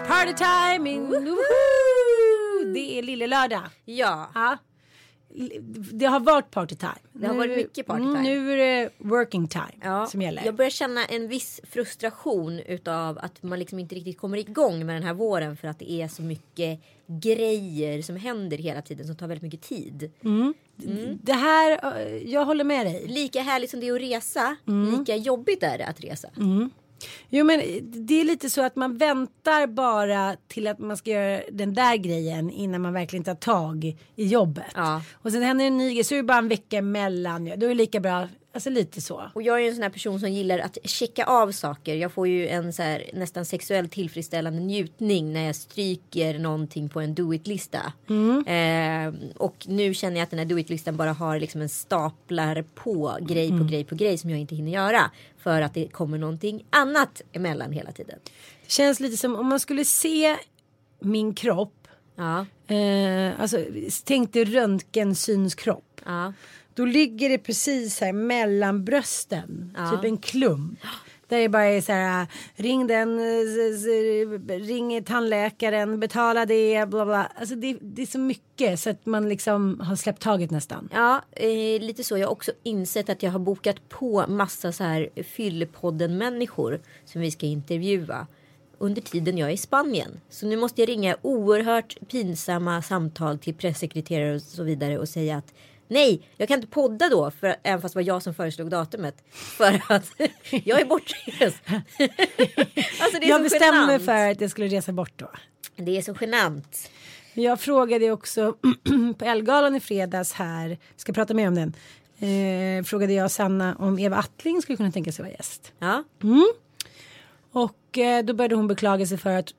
It's party time! In! Det är lille lördag. Ja, Ja. Det har varit party time. Det har varit mycket party Mm, time. Nu är det working time ja. som gäller. Jag börjar känna en viss frustration utav att man liksom inte riktigt kommer igång med den här våren för att det är så mycket grejer som händer hela tiden som tar väldigt mycket tid. Det här, jag håller med dig. Lika härligt som det är att resa, Mm. lika jobbigt är det att resa. Jo men det är lite så att man väntar bara till att man ska göra den där grejen innan man verkligen tar tag i jobbet. Ja. Och sen händer en ny grej så är det bara en vecka emellan. Då är det lika bra, alltså lite så. Och jag är ju en sån här person som gillar att checka av saker. Jag får ju en så här, nästan sexuellt tillfredsställande njutning när jag stryker någonting på en do-it-lista. Eh, och nu känner jag att den här do-it-listan bara har liksom en staplar på grej på grej på grej som jag inte hinner göra. För att det kommer någonting annat emellan hela tiden. Det känns lite som om man skulle se min kropp. Ja, Eh, alltså tänk dig röntgensynskropp. ja, Då ligger det precis här mellan brösten. Ja. Typ en klump. Där det bara är så här. Ring den. eh, Ring tandläkaren. Betala det. Bla bla. Alltså det, det är så mycket. Så att man liksom har släppt taget nästan. Ja, eh, lite så. Jag har också insett att jag har bokat på massa så här fyllepodden-människor som vi ska intervjua under tiden jag är i Spanien. Så nu måste jag ringa oerhört pinsamma samtal till pressekreterare och så vidare och säga att nej, jag kan inte podda då, för, även fast det var jag som föreslog datumet. För att jag är bortrest. alltså är Jag bestämde mig för att jag skulle resa bort då. Det är så genant. Jag frågade också på Elgalan i fredags här. Ska prata mer om den. Eh, frågade jag Sanna om Eva Attling skulle kunna tänka sig vara gäst. Ja, Och eh, då började hon beklaga sig för att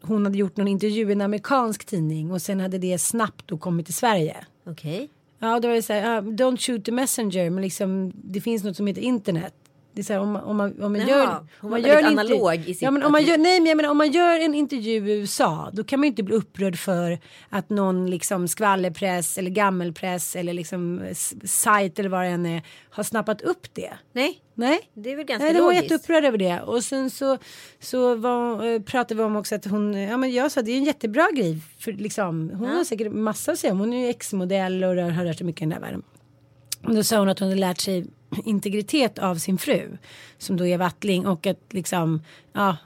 hon hade gjort någon intervju i en amerikansk tidning och sen hade det snabbt då kommit till Sverige. okej. Ja, det var ju så här, uh, don't shoot the messenger, men liksom det finns något som heter internet. Det är så här, om man, om man, om man Jaha, gör... om man intervju- analog i sitt- Ja, men om man gör, nej, men jag menar, om man gör en intervju i USA, då kan man ju inte bli upprörd för att någon liksom skvallerpress eller gammelpress eller liksom sajt eller vad det än är har snappat upp det. Nej, Nej. det är väl ganska Nej, det var logiskt. jätteupprörd över det. Och sen så, så var, eh, pratade vi om också att hon, ja men jag sa det är en jättebra grej. För liksom, hon har säkert massa att säga om. Hon är ju ex-modell och rör- har rört sig mycket i den där världen. Och då sa hon att hon hade lärt sig integritet av sin fru. Som då är Wattling och att liksom, ja.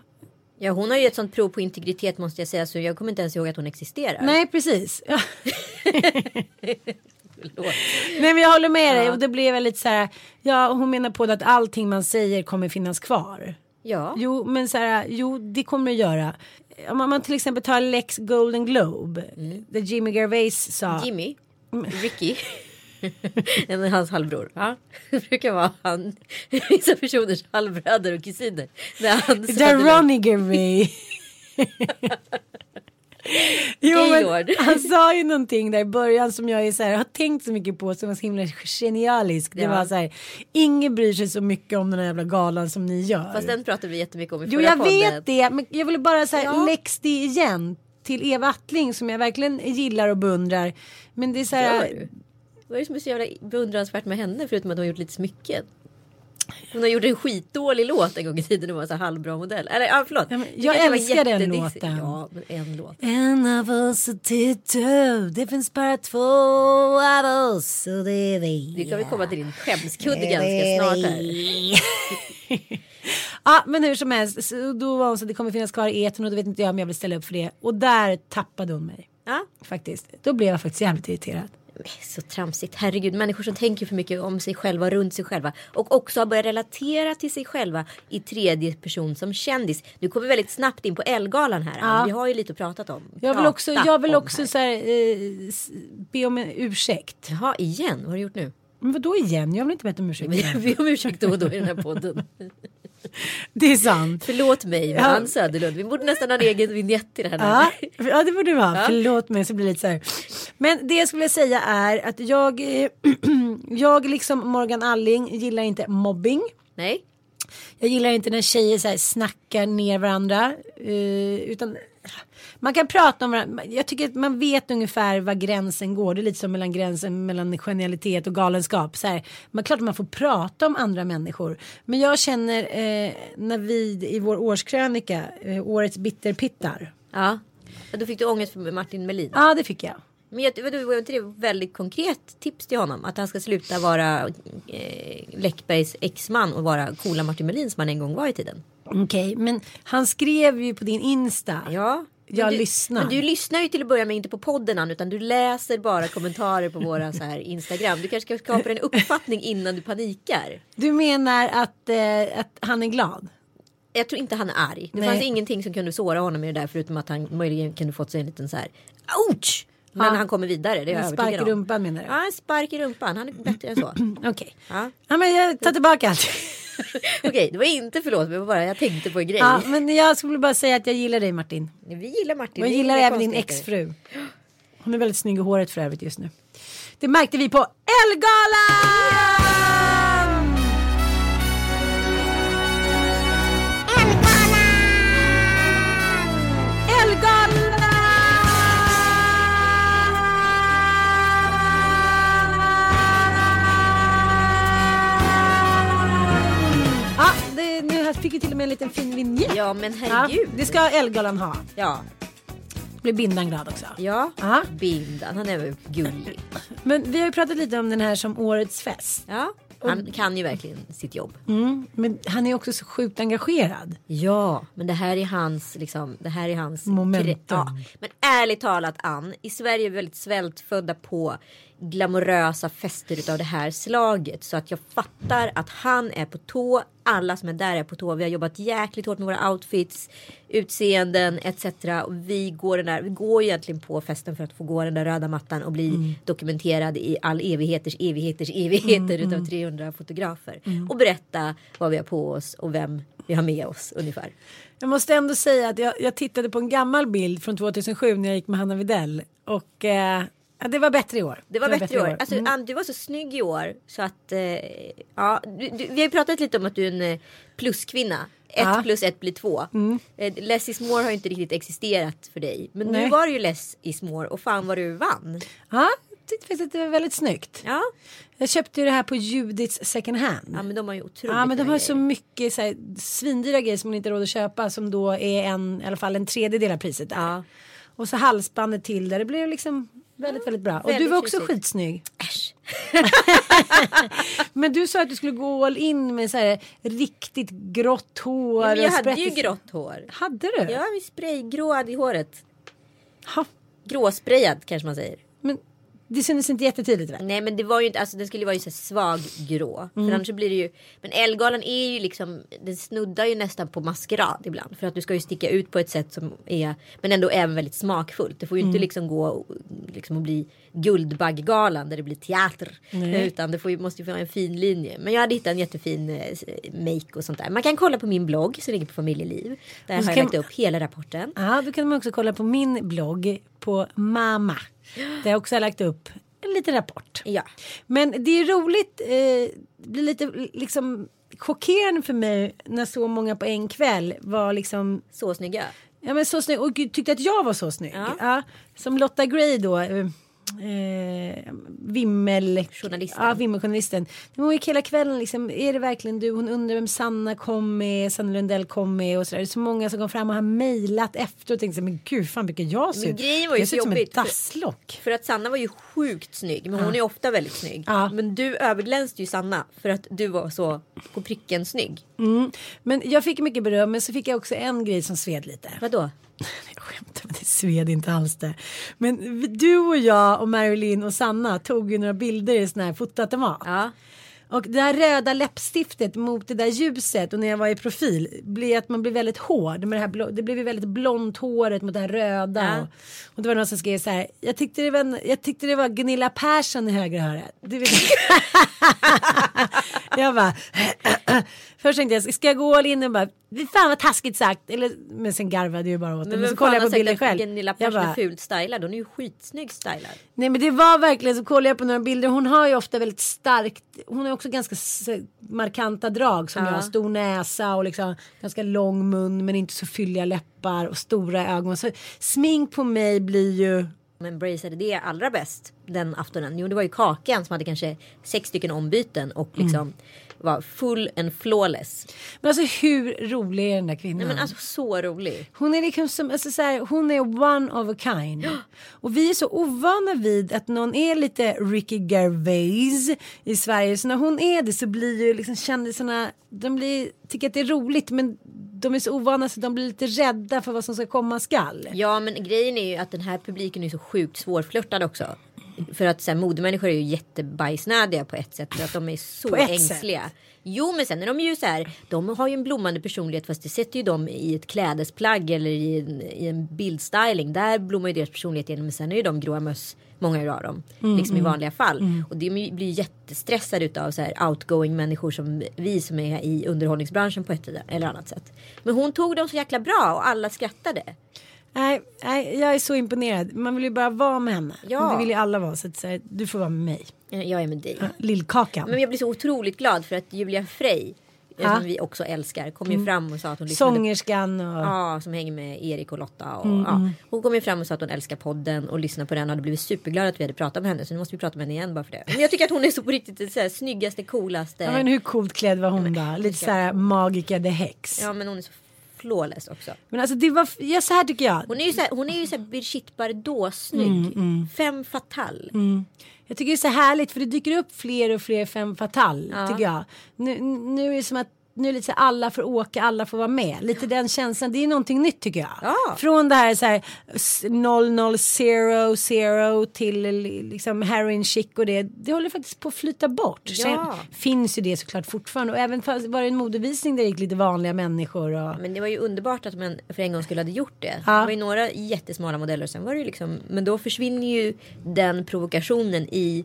Ja hon har ju ett sånt prov på integritet måste jag säga så jag kommer inte ens ihåg att hon existerar. Nej precis. Ja. Nej men jag håller med dig och det blev väl lite så här. Ja hon menar på det att allting man säger kommer finnas kvar. Ja. Jo, men så här, jo, det kommer det göra. Om man, till exempel tar Lex Golden Globe, där Jimmy Gervais sa. Jimmy, Ricky. Hans halvbror. Ja. Det brukar vara han, vissa personers halvbröder och kusiner. Där Ronny Gervais. jo, men han sa ju någonting där i början som jag är så här, har tänkt så mycket på som var så himla genialisk. Det Ja. var så här, ingen bryr sig så mycket om den här jävla galan som ni gör. Fast den pratade vi jättemycket om i Jo förra jag podden. vet det men jag ville bara säga Ja. läx det igen till Eva Attling som jag verkligen gillar och beundrar. Men det är så här. Vad är det som är så jävla beundransvärt med henne förutom att hon har gjort lite smycken? Hon har gjort en skitdålig låt en gång i tiden och var så halvbra modell. Eller ja, förlåt. Ja, jag var älskar den låten. Ja, en låt. En av oss och Tito, det finns bara två av oss och det är vi. Nu kan vi komma till din skämskudde ganska snart här. Ja men hur som helst, då var hon så det kommer finnas kvar i etern och då vet inte jag om jag vill ställa upp för det. Och där tappade hon mig. Ja. Faktiskt. Då blev jag faktiskt jävligt irriterad. Så tramsigt. Herregud, människor som tänker för mycket om sig själva, runt sig själva. Och också har börjat relatera till sig själva i tredje person som kändis. Nu kommer vi väldigt snabbt in på Elgalan här. Ja. Vi har ju lite pratat om. Jag vill också, jag vill också här. så här, eh, be om en ursäkt. Jaha, igen? Vad har du gjort nu? Men vadå igen? Jag har väl inte bett om ursäkt? Vi ber om ursäkt då och då i den här podden. Det är sant. Förlåt mig, Ja. Ann Söderlund. Vi borde nästan ha en egen vignett i det här. Ja, ja det borde ha. Ja. Förlåt mig så blir det lite så här. Men det jag skulle vilja säga är att jag, eh, jag liksom Morgan Alling gillar inte mobbing. Nej, Jag gillar inte när tjejer så här snackar ner varandra. eh, utan man kan prata om varandra. Jag tycker att man vet ungefär var gränsen går. Det är lite som mellan gränsen mellan genialitet och galenskap. Så här, man, klart man får prata om andra människor. Men jag känner eh, när vi i vår årskrönika, eh, årets bitterpittar. ja. Ja, Då fick du ångest för Martin Melin. Ja, det fick jag. Men jag, du, var inte det väldigt konkret tips till honom? Att han ska sluta vara eh, Läckbergs exman och vara coola Martin Melin som han en gång var i tiden. Okej, men han skrev ju på din Insta. Ja. Jag Men du, lyssnar. Men du lyssnar ju till att börja med inte på podden utan du läser bara kommentarer på våra så här Instagram. Du kanske ska skapa en uppfattning innan du panikar. Du menar att, eh, att han är glad? Jag tror inte han är arg. Det Nej. fanns ingenting som kunde såra honom i det där förutom att han möjligen kunde fått sig en liten så här ouch. Men Ja. han kommer vidare, det är En spark i rumpan menar du? Ja, en spark i rumpan. Han är bättre än så. Okej. Ja. Ja, men jag tar tillbaka allt. Okej, det var inte förlåt, men bara jag tänkte på en grej. Ja, men jag skulle bara säga att jag gillar dig Martin. Vi gillar Martin. Och jag gillar inga även din exfru. Hon är väldigt snygg i håret för övrigt just nu. Det märkte vi på Elgalan! Fick vi till och med en liten fin vinjett. Ja, men Ja, herregud. det ska Elgalan ha. Ja, Blir bindan glad också. ja. Ja. Bindan, han är väl gullig. Men vi har ju pratat lite om den här som årets fest. Ja, han kan ju verkligen sitt jobb. Mm, men han är också så sjukt engagerad. Ja, men det här är hans, liksom, det här är hans Momentum. Ja. Men ärligt talat Ann, i Sverige är vi väldigt svältfödda på glamorösa fester utav det här slaget. Så att jag fattar att han är på tå, alla som är där är på tå. Vi har jobbat jäkligt hårt med våra outfits, utseenden etc. Och vi går, den där, vi går egentligen på festen för att få gå den där röda mattan och bli dokumenterad i all evigheters evigheters evigheter utav 300 fotografer. Och berätta vad vi har på oss och vem vi har med oss ungefär. Jag måste ändå säga att jag, jag tittade på en gammal bild från 2007 när jag gick med Hanna Videll. Och eh, ja, det var bättre i år. Det var bättre i år. Alltså, Ann, du var så snygg i år så att eh, ja, du, du, vi har ju pratat lite om att du är en eh, pluskvinna. Ett Ja. plus ett blir två. Eh, less is more har ju inte riktigt existerat för dig. Men Nej. nu var det ju less is more och fan vad du vann. Ja, jag tyckte faktiskt att det var väldigt snyggt. Ja, Jag köpte ju det här på Judiths second hand. ja men de har ju otroligt Ja men de har så grejer. mycket så här, svindyra grejer som man inte råd att köpa som då är en, i alla fall en tredjedel av priset där. Ja. Och så halsbandet till där. Det blev liksom väldigt, väldigt bra. Och du väldigt var också tjusigt. skitsnygg. Äsch. Men du sa att du skulle gå all in med så här riktigt grått hår. Ja, men jag hade ju grått hår. Hade du? Ja, vi spraygråad i håret. Ha, Gråsprayad kanske man säger. Det syntes inte jättetydligt väl? Nej men det var ju inte, alltså den skulle ju vara ju så svag grå. Mm. För annars blir det ju, men Ellegalan är ju liksom, den snuddar ju nästan på maskerad ibland. För att du ska ju sticka ut på ett sätt som är, men ändå även väldigt smakfullt. Det får ju Mm. inte liksom gå och- liksom att bli Guldbagggalan där det blir teater. Nej. Utan det får måste ju vara en fin linje. Men jag hade hittat en jättefin eh, make och sånt där. Man kan kolla på min blogg som ligger på familjeliv. Där Och har jag lagt upp hela rapporten. Ja, då kan man också kolla på min blogg på Mama. Där jag också har lagt upp en liten rapport. Ja. Men det är roligt, eh, det blir lite liksom chockerande för mig när så många på en kväll var liksom Så snygga. Ja men så snygg och tyckte att jag var så snygg. Ja. Ja. som Lotta Gray då. Eh, eh, vimmel... Journalisten. Ja, vimmeljournalisten. Hon gick hela kvällen liksom, är det verkligen du? Hon undrar vem Sanna kom med, Sanna Lundell kom med och sådär. Det är så många som kom fram och har mejlat efter och tänkte så men gud fan vilken jag ser ut. grejen var ju jag ser ut som ett jobbigt, för- dasslock. För att Sanna var ju sjukt snygg. Men hon är ofta väldigt snygg. Ja. Men du överglänste ju Sanna. För att du var så på pricken snygg. Mm. Men jag fick mycket beröm men så fick jag också en grej som sved lite. Vadå? Jag skämtar, men det sved inte alls det. Men du och jag och Marilyn och Sanna tog ju några bilder i sån här fotoautomat. Ja. Och det här röda läppstiftet mot det där ljuset och när jag var i profil blir att man blir väldigt hård med det här blå, det blev ju väldigt blont håret mot det här röda. Ja. Och, och det var någon som skrev så här, jag tyckte det var, jag tyckte det var Gunilla Persson i högra örat. Du vet. jag bara, först tänkte jag, ska jag gå all in och bara, fan vad taskigt sagt. Eller, men sen garvade jag ju bara åt det. Men, Men så kollade jag på bilden själv. Gunilla Persson är bara, fult stylad? Hon är ju skitsnygg stylad. Nej men det var verkligen så kollade jag på några bilder. Hon har ju ofta väldigt starkt. Hon har också ganska markanta drag som Ja. jag. Stor näsa och liksom ganska lång mun men inte så fylliga läppar och stora ögon. Så smink på mig blir ju. Men embraceade det allra bäst den aftonen? Jo det var ju Kakan som hade kanske sex stycken ombyten och Mm. liksom var full and flawless. Men alltså hur rolig är den där kvinnan? Nej men alltså så rolig. Hon är liksom som, alltså så här, hon är one of a kind. Och vi är så ovana vid att någon är lite Ricky Gervais i Sverige. Så när hon är det så blir ju liksom kändisarna, de blir, tycker att det är roligt men de är så ovana så de blir lite rädda för vad som ska komma skall. Ja men grejen är ju att den här publiken är så sjukt svårflörtad också. För att så här, modemänniskor är ju jättebajsnödiga på ett sätt. För att de är så ängsliga. Jo men sen är de ju så här. De har ju en blommande personlighet fast det sätter ju dem i ett klädesplagg eller i en, i en bildstyling. Där blommar ju deras personlighet igenom. Men sen är ju de gråa möss. Många av dem. liksom i vanliga fall. Och de blir ju jättestressade utav så här outgoing människor som vi som är i underhållningsbranschen på ett eller annat sätt. Men hon tog dem så jäkla bra och alla skrattade. Nej, nej, jag är så imponerad. Man vill ju bara vara med henne. Ja. Det vill ju alla vara. Så att, så här, du får vara med mig. Jag är med dig. Lillkakan. Men jag blir så otroligt glad för att Julia Frey, Ja. Mm. som vi också älskar, kom ju fram och sa att hon lyssnade Sångerskan och... Ja, som hänger med Erik och Lotta. Och, Mm, ja. Hon kom ju fram och sa att hon älskar podden och lyssnar på den och hade blivit superglad att vi hade pratat med henne. Så nu måste vi prata med henne igen bara för det. Men jag tycker att hon är så på riktigt så här, snyggaste, coolaste. Ja, men hur coolt klädd var hon då? Lite så här magica the hex. Ja, men hon är så flawless också. Men alltså det var, ja så här tycker jag. Hon är ju så här, hon är ju så här Brigitte Bardot snygg. Mm, Fem fatal. Jag tycker det är så härligt för det dyker upp fler och fler fem fatal Ja. tycker jag. Nu, nu är det som att nu är det lite så här, alla får åka, alla får vara med. Lite den känslan, det är någonting nytt tycker jag. Ja. Från det här så här s- 000 till liksom heroin chic och det. Det håller faktiskt på att flyta bort. Sen Ja. finns ju det såklart fortfarande och även fast var det en modevisning där det gick lite vanliga människor och Men det var ju underbart att man för en gång skulle hade gjort det. Ja. Det var ju några jättesmala modeller och sen var det ju liksom. Men då försvinner ju den provokationen i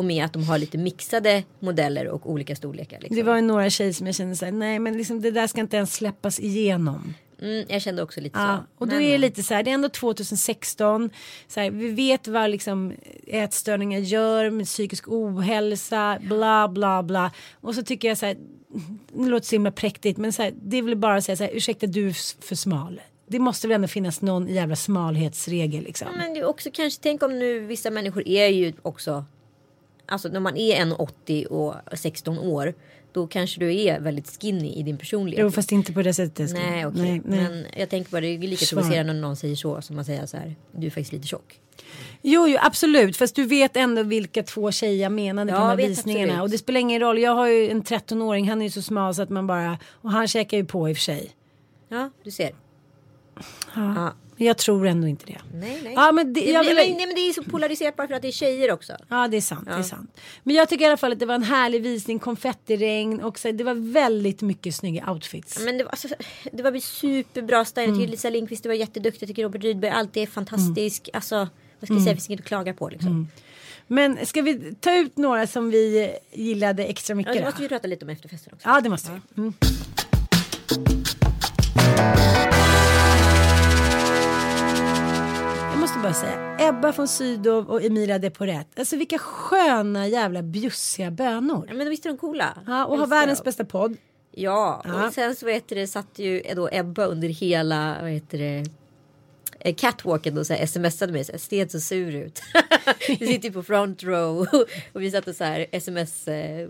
och med att de har lite mixade modeller och olika storlekar. Liksom. det var ju några tjejer som jag kände så här, nej men liksom det där ska inte ens släppas igenom. mm, jag kände också lite Ja, så. och då Men- är det lite så här, det är ändå 2016. Så här, vi vet vad liksom ätstörningar gör med psykisk ohälsa, bla bla bla. Och så tycker jag så här, det låter så himla präktigt, men så här, det vill bara säga så här, ursäkta du är för smal. Det måste väl ändå finnas någon jävla smalhetsregel liksom. Ja, Men det är också kanske, tänk om nu vissa människor är ju också. Alltså när man är en 80 och 16 år. Då kanske du är väldigt skinny i din personlighet. Jo fast inte på det sättet. Nej okej. nej. Men jag tänker bara det är lika provocerande när någon säger så. Som man säger så här. Du är faktiskt lite tjock. Jo, jo, absolut. Fast du vet ändå vilka två tjejer jag menade Ja, på de här visningarna. absolut. Och det spelar ingen roll. Jag har ju en 13-åring. Han är ju så smal så att man bara... Och han käkar ju på i och för sig. Ja du ser. Ja. Ja. Jag tror ändå inte det. Nej nej. Ja, men det, Det, jag nej, vill... men, nej men det är så polariserat bara för att det är tjejer också. Ja det är sant, det är sant. Men jag tycker i alla fall att det var en härlig visning, konfettiregn och så, det var väldigt mycket snygga outfits. Men det var, alltså, det var superbra styling. Mm. Lisa Lindqvist var jätteduktig. Jag tycker Robert Rydberg alltid är fantastisk. Mm. Alltså vad ska jag säga, det finns inget att klaga på liksom. Men ska vi ta ut några som vi gillade extra Ja, mycket det då? måste vi prata lite om efterfesten också. Ja det måste vi. Mm. Jag säga, Ebba von Sydow och Emilia de Porret. Alltså vilka sköna jävla bjussiga bönor. Ja, men visst är de coola? Ja, och har världens bästa podd. Ja, Ja. och sen så vet det, satt ju då Ebba under hela, vad heter det, eh, catwalken och så här smsade mig. Så här, Sten så sur ut. vi sitter på front row. och vi satt och så här sms eh,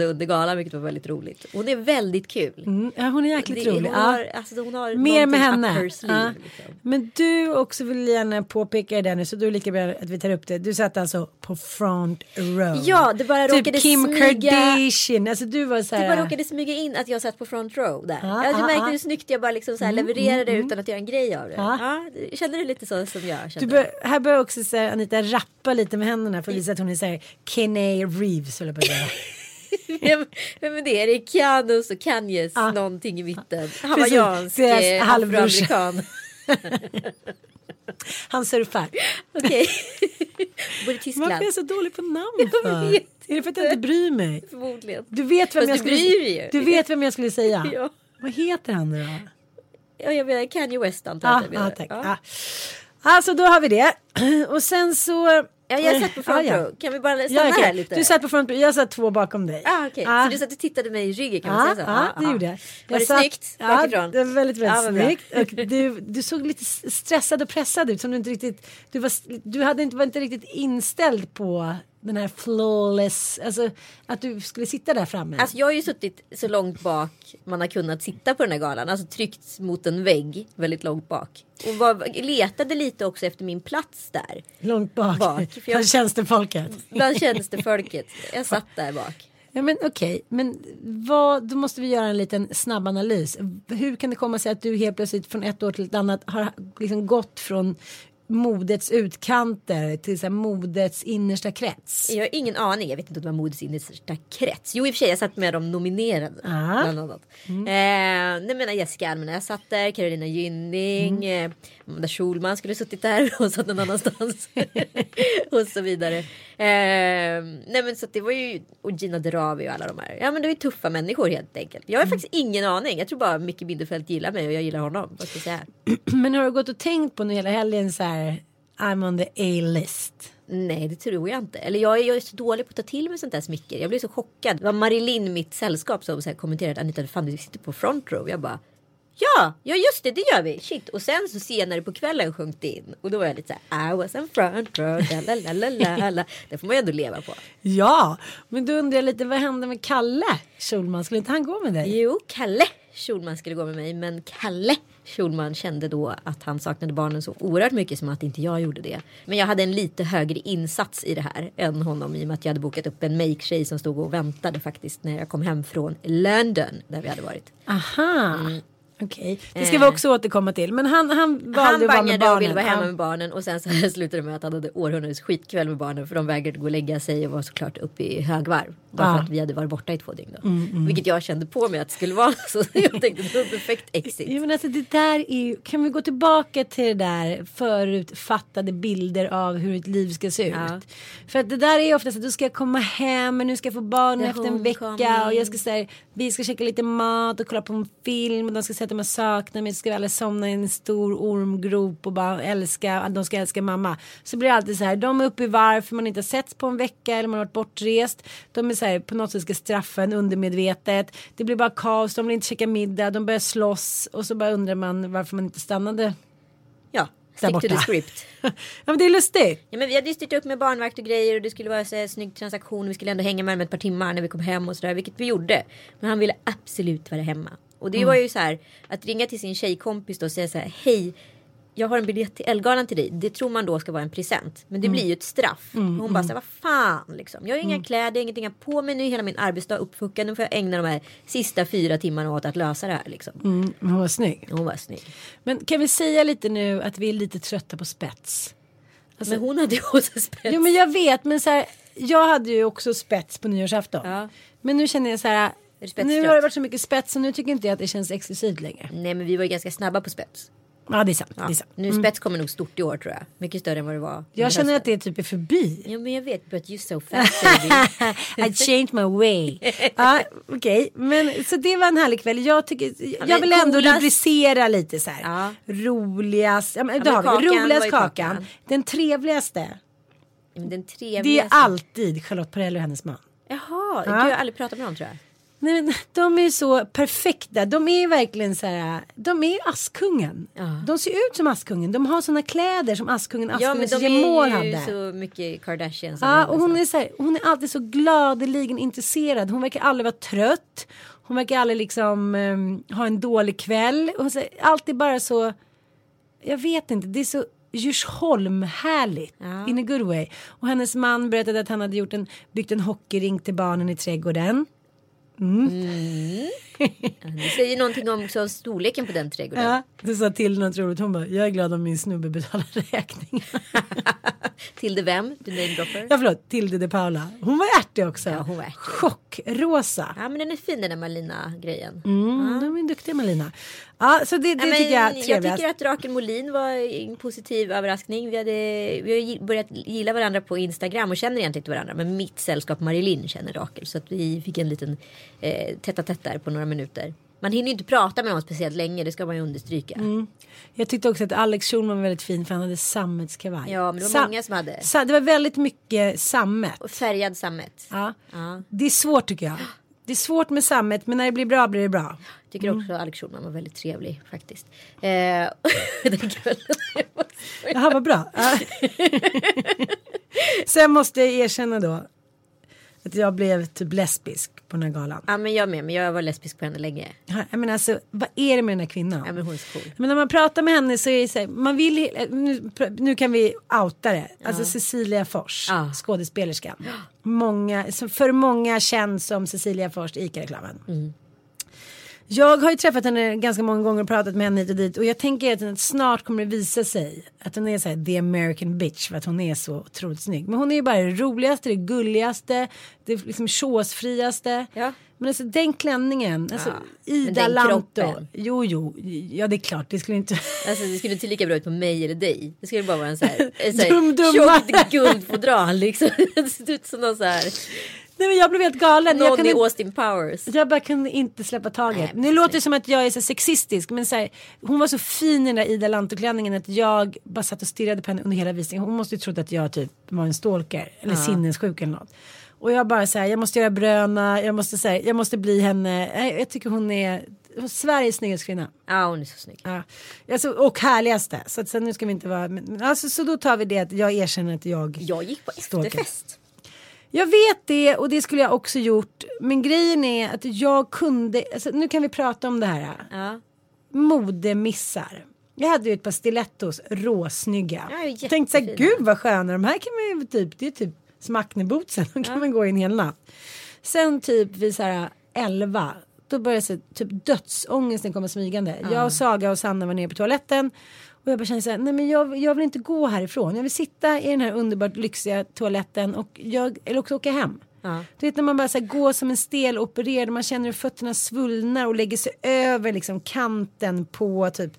under galan vilket var väldigt roligt. Hon är väldigt kul. Mm, ja, hon är jäkligt Det- rolig. Hon Ja. har, alltså, hon har Mer med henne. sleeve, Ja. liksom. Men du också vill gärna påpeka det nu så då är det lika bra att vi tar upp det. Du satt alltså på front row. Ja, det bara råkade typ Kim smyga- Kardashian. Alltså du var så Det här. bara råkade smyga in att jag satt på front row där. Ja, jag ja, märkte ja. hur snyggt jag bara liksom så här levererade utan att göra en grej av det. Ja. Kände det lite så som jag Du kände. bör, här bör också så här, Anita rappa lite med händerna för att visa att hon är så här Kenny Reeves höll jag på att säga. Vem, vem är det? Är det Keanus och Kanyes Ja. någonting i mitten? Hawaiiansk eh, afroamerikan. Han surfar. Okej. Bor i Varför Tyskland. är jag så dålig på namn för? Är det för att jag inte bryr mig? Förmodligen. Du vet vem Fast jag du skulle ju. Du vet vem jag skulle säga? Ja. Vad heter han nu då? Ja, jag menar Kanye West antar jag Ja, att jag ah, tack. Ah. Alltså då har vi det. Och sen så. Ja, jag satt på front Ah, ja. Kan vi bara stanna Ja, okej. här lite? Du satt på front row, jag satt två bakom dig. Ah, okej. Ah. Så du satt och tittade mig i ryggen kan man säga så? ja, Ah, det ah. gjorde jag. Var det satt- snyggt Ja, bakifrån? det var väldigt, väldigt snyggt. Och du, du såg lite stressad och pressad ut. Som du inte riktigt, du var, du hade inte, var inte riktigt inställd på den här flawless, alltså att du skulle sitta där framme. Alltså jag har ju suttit så långt bak man har kunnat sitta på den här galan. Alltså tryckt mot en vägg väldigt långt bak. Och var, letade lite också efter min plats där. Långt bak, bak, för jag- bland tjänstefolket. Bland tjänstefolket. Jag satt där bak. Ja men okej, men vad, då måste vi göra en liten snabb analys. Hur kan det komma sig att du helt plötsligt från ett år till ett annat har liksom gått från modets utkanter till så här modets innersta krets? Jag har ingen aning. Jag vet inte om det var modets innersta krets. Jo i och för sig jag satt med de nominerade. Ah. Bland annat. Eh, nej men Jessica Almenäs jag satt där. Carolina Gynning. Eh, Amanda Schulman skulle suttit där. och satt någon annanstans. och så vidare. Eh, nej men så det var ju. Och Gina Dirawi och alla de här. Ja men det var ju tuffa människor helt enkelt. Jag har faktiskt ingen aning. Jag tror bara Micke Bindefeld gillar mig och jag gillar honom. Vad ska jag säga? Men har du gått och tänkt på nu hela helgen så här I'm on the A-list? Nej det tror jag inte. Eller jag är, jag är så dålig på att ta till mig sånt där smicker. Jag blev så chockad. Det var Marilyn, mitt sällskap, som så här kommenterade att Anita, fan du sitter på front row. Jag bara Ja, ja just det, det gör vi. Shit. Och sen så senare på kvällen sjönk det in. Och då var jag lite så här, I was in front row. La. Det får man ju ändå leva på. Ja, men då undrar jag lite vad hände med Kalle Schulman? Skulle inte han gå med dig? Jo, Kalle Schulman skulle gå med mig. Men Kalle Schulman kände då att han saknade barnen så oerhört mycket som att inte jag gjorde det. Men jag hade en lite högre insats i det här än honom i och med att jag hade bokat upp en make-tjej som stod och väntade faktiskt när jag kom hem från London där vi hade varit. Aha. Okej, det ska Eh. vi också återkomma till. Men han, han valde Han att vara med barnen. och ville vara hemma Ja. med barnen och sen så slutade det med att han hade århundradets skitkväll med barnen för de vägrade gå och lägga sig och var såklart uppe i högvarv. Bara Ja. för att vi hade varit borta i två dygn då. Vilket jag kände på mig att det skulle vara så jag tänkte det var perfekt exit. Jo, men alltså det där är kan vi gå tillbaka till det där förutfattade bilder av hur ett liv ska se ut. Ja. För att det där är ofta så att du ska komma hem, men nu ska jag få barn The efter en vecka och jag ska säga vi ska käka lite mat och kolla på en film och de ska säga att de saknat mig, ska vi alla somna i en stor ormgrop och bara älska, att de ska älska mamma. Så blir det alltid så här, de är uppe i varv för man inte har setts på en vecka eller man har varit bortrest. De är så här, på något sätt ska straffa en undermedvetet. Det blir bara kaos, de vill inte käka middag, de börjar slåss och så bara undrar man varför man inte stannade Ja, stick to the script. ja men det är lustigt. Ja, men vi hade ju styrt upp med barnvakt och grejer och det skulle vara så här, snygg transaktion. Vi skulle ändå hänga med dem ett par timmar när vi kom hem och sådär, vilket vi gjorde. Men han ville absolut vara hemma. Och det var ju så här att ringa till sin tjejkompis då och säga så här, hej. Jag har en biljett till Elgalan till dig. Det tror man då ska vara en present. Men det blir ju ett straff. Och hon bara så här, vad fan liksom. Jag har inga kläder, ingenting att på mig nu. Hela min arbetsdag uppfuckad. Nu får jag ägna de här sista fyra timmarna åt att lösa det här liksom. Mm, hon var snygg. Hon var snygg. Men kan vi säga lite nu att vi är lite trötta på spets? men hon hade ju också spets. Jo men jag vet men så här, jag hade ju också spets på nyårsafton. Ja. Men nu känner jag så här? Nu har det varit så mycket spets så nu tycker inte jag att det känns exklusivt längre. Nej men vi var ju ganska snabba på spets. Ja det är sant. Ja. Det är sant. Nu spets kommer nog stort i år tror jag. Mycket större än vad det var. Jag känner att det typ är förbi. Ja men jag vet, but you're so fast. I changed my way. ja, Okej, men så det var en härlig kväll. Jag, tycker, jag vill ändå coolast- rubricera lite så här. Ja. Roligast, ja, men, Ja, men kakan roligast kakan. kakan. Den trevligaste. Den trevligaste. Det är alltid Charlotte Perrelli och hennes man. Jaha, Ja. du har aldrig pratat med någon tror jag. Nej, men de är så perfekta. De är verkligen så här. De är Askungen. Ja. De ser ut som Askungen. De har såna kläder som Askungen, Ja Askungen men de är ju hade. så mycket Kardashians. Ja, och hon sa. är, så här, hon är alltid så gladeligen intresserad. Hon verkar aldrig vara trött. Hon verkar aldrig liksom ehm, ha en dålig kväll. Hon är alltid bara så. Jag vet inte, det är så Djursholm härligt Ja. in a good way. Och hennes man berättade att han hade gjort en, byggt en hockeyrink till barnen i trädgården. Det säger någonting om också storleken på den trädgården. Ja, det sa till något roligt. Hon bara, jag är glad om min snubbe betalar räkningen. Till det vem? Du namedropper? ja, förlåt, Tilde de Paula. Hon var ärtig också. Ja, hon var ärtig. Chockrosa. Ja men den är fin den där Malina-grejen. Mm, De är duktiga Malina. Ja, så det, det Ja, tycker jag är jag trevligast. tycker att Rakel Molin var en positiv överraskning. Vi, hade, vi har börjat gilla varandra på Instagram och känner egentligen inte varandra. Men mitt sällskap Marilyn känner Rakel. Så att vi fick en liten eh, tätt tätt där på några minuter. Man hinner ju inte prata med honom speciellt länge, det ska man ju understryka. Mm. Jag tyckte också att Alex Schulman var väldigt fin för han hade sammetskavaj. Ja, men det var Sa- många som hade. Sa- det var väldigt mycket sammet. Och färgad sammet. Ja. Ja. Det är svårt tycker jag. Det är svårt med sammet men när det blir bra blir det bra. Tycker Mm. också Alex Schulman var väldigt trevlig faktiskt. Eh, den kvällen. Jaha vad bra. Ja. Sen måste jag erkänna då att jag blev typ lesbisk på den här galan. ja men jag med, men jag var lesbisk på henne länge. Ja, menar alltså vad är det med den här kvinnan? Ja men hon är så cool. Men när man pratar med henne så är det så här, man vill, nu, nu kan vi outa det. Alltså Cecilia Fors, Ja. skådespelerskan. Många, för många känd som Cecilia Fors i ICA-reklamen. Mm. Jag har ju träffat henne ganska många gånger och pratat med henne hit och dit och jag tänker att snart kommer det visa sig att hon är så här the American bitch för att hon är så otroligt snygg. Men hon är ju bara det roligaste, det gulligaste, det liksom chosefriaste. Ja. Men alltså den klänningen, alltså Ja, Ida Lanto. kroppen. Jo, jo, ja det är klart, det skulle inte. Alltså det skulle inte lika bra ut på mig eller dig. Det skulle bara vara en så här, en så Dum, här dumma. tjock guldfodral liksom. Det ser ut som någon så här, Nej men jag blev helt galen. Jag, kunde, i Austin Powers. jag bara kunde inte släppa taget. Nu så låter det som att jag är så sexistisk men så här, hon var så fin i den där Ida Lanto-klänningen att jag bara satt och stirrade på henne under hela visningen. Hon måste ju trott att jag typ var en stalker eller sinnessjuk eller något. Och jag bara säger jag måste göra bröna, jag måste säga, jag måste bli henne. Jag tycker hon är Sveriges snyggaste kvinna. Ja hon är så snygg. Ja. Alltså, och härligaste. Så att sen nu ska vi inte vara, men, alltså, så då tar vi det att jag erkänner att jag Jag gick på Stalker. Jag vet det och det skulle jag också gjort. Men grejen är att jag kunde, alltså, nu kan vi prata om det här. Ja. Modemissar. Jag hade ju ett par stilettos råsnygga. Ja, jag tänkte så här, gud vad sköna de här kan man ju typ, det är typ som Acnebootsen, de kan man gå i en hel natt. Sen typ vid så här 11, då började så, typ dödsångesten komma smygande. Jag och Saga och Sanna var nere på toaletten. Och jag bara kände så här, nej men jag, jag vill inte gå härifrån. Jag vill sitta i den här underbart lyxiga toaletten och jag, eller också åka hem. Ja. Du vet när man bara så här, går som en stel opererad, man känner hur fötterna svullnar och lägger sig över liksom kanten på typ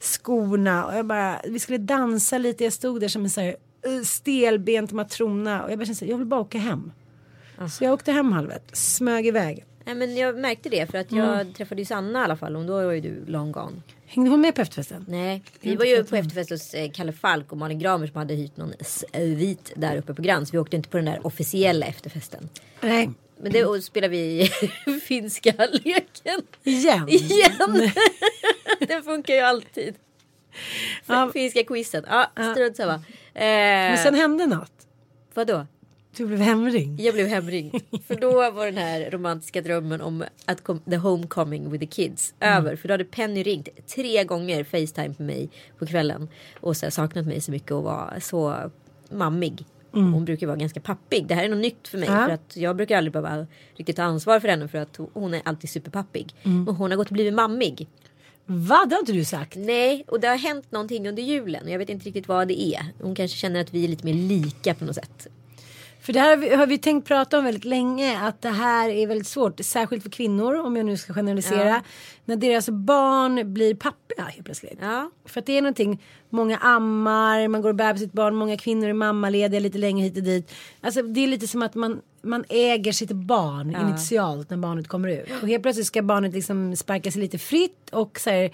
skorna. Och jag bara, vi skulle dansa lite, jag stod där som en så här eh, stelbent matrona och jag bara kände så här, jag vill bara åka hem. Så jag åkte hem halvet, smög iväg. Nej, men jag märkte det för att jag Mm. träffade ju Sanna i alla fall och då var ju du long gone. Hängde hon med på efterfesten? Nej, vi var ju på efterfest hos eh, Kalle Falk och Malin Gramer som hade hyrt någon svit där uppe på Grand. Så vi åkte inte på den där officiella efterfesten. Nej, Men då spelade vi finska leken. igen. Igen! Den funkar ju alltid. Ja. Finska quizet. Ja, strunt samma. Eh, Men sen hände något. Vadå? Du blev hemringd. Jag blev hemringd. För då var den här romantiska drömmen om att kom, the homecoming with the kids över. För då hade Penny ringt tre gånger Facetime på mig på kvällen. Och så saknat mig så mycket och var så mammig. Hon brukar vara ganska pappig. Det här är något nytt för mig. Ja. För att jag brukar aldrig behöva riktigt ta ansvar för henne. För att hon är alltid superpappig. Men hon har gått och blivit mammig. Va? Det har inte du sagt. Nej, och det har hänt någonting under julen. Och jag vet inte riktigt vad det är. Hon kanske känner att vi är lite mer lika på något sätt. För det här har vi- har vi tänkt prata om väldigt länge att det här är väldigt svårt, särskilt för kvinnor om jag nu ska generalisera. Ja. När deras barn blir pappiga helt plötsligt. Ja. För att det är någonting, många ammar, man går och bär på sitt barn, många kvinnor är mammalediga lite längre hit och dit. Alltså det är lite som att man, man äger sitt barn initialt när barnet kommer ut. Och helt plötsligt ska barnet liksom sparka sig lite fritt och så här,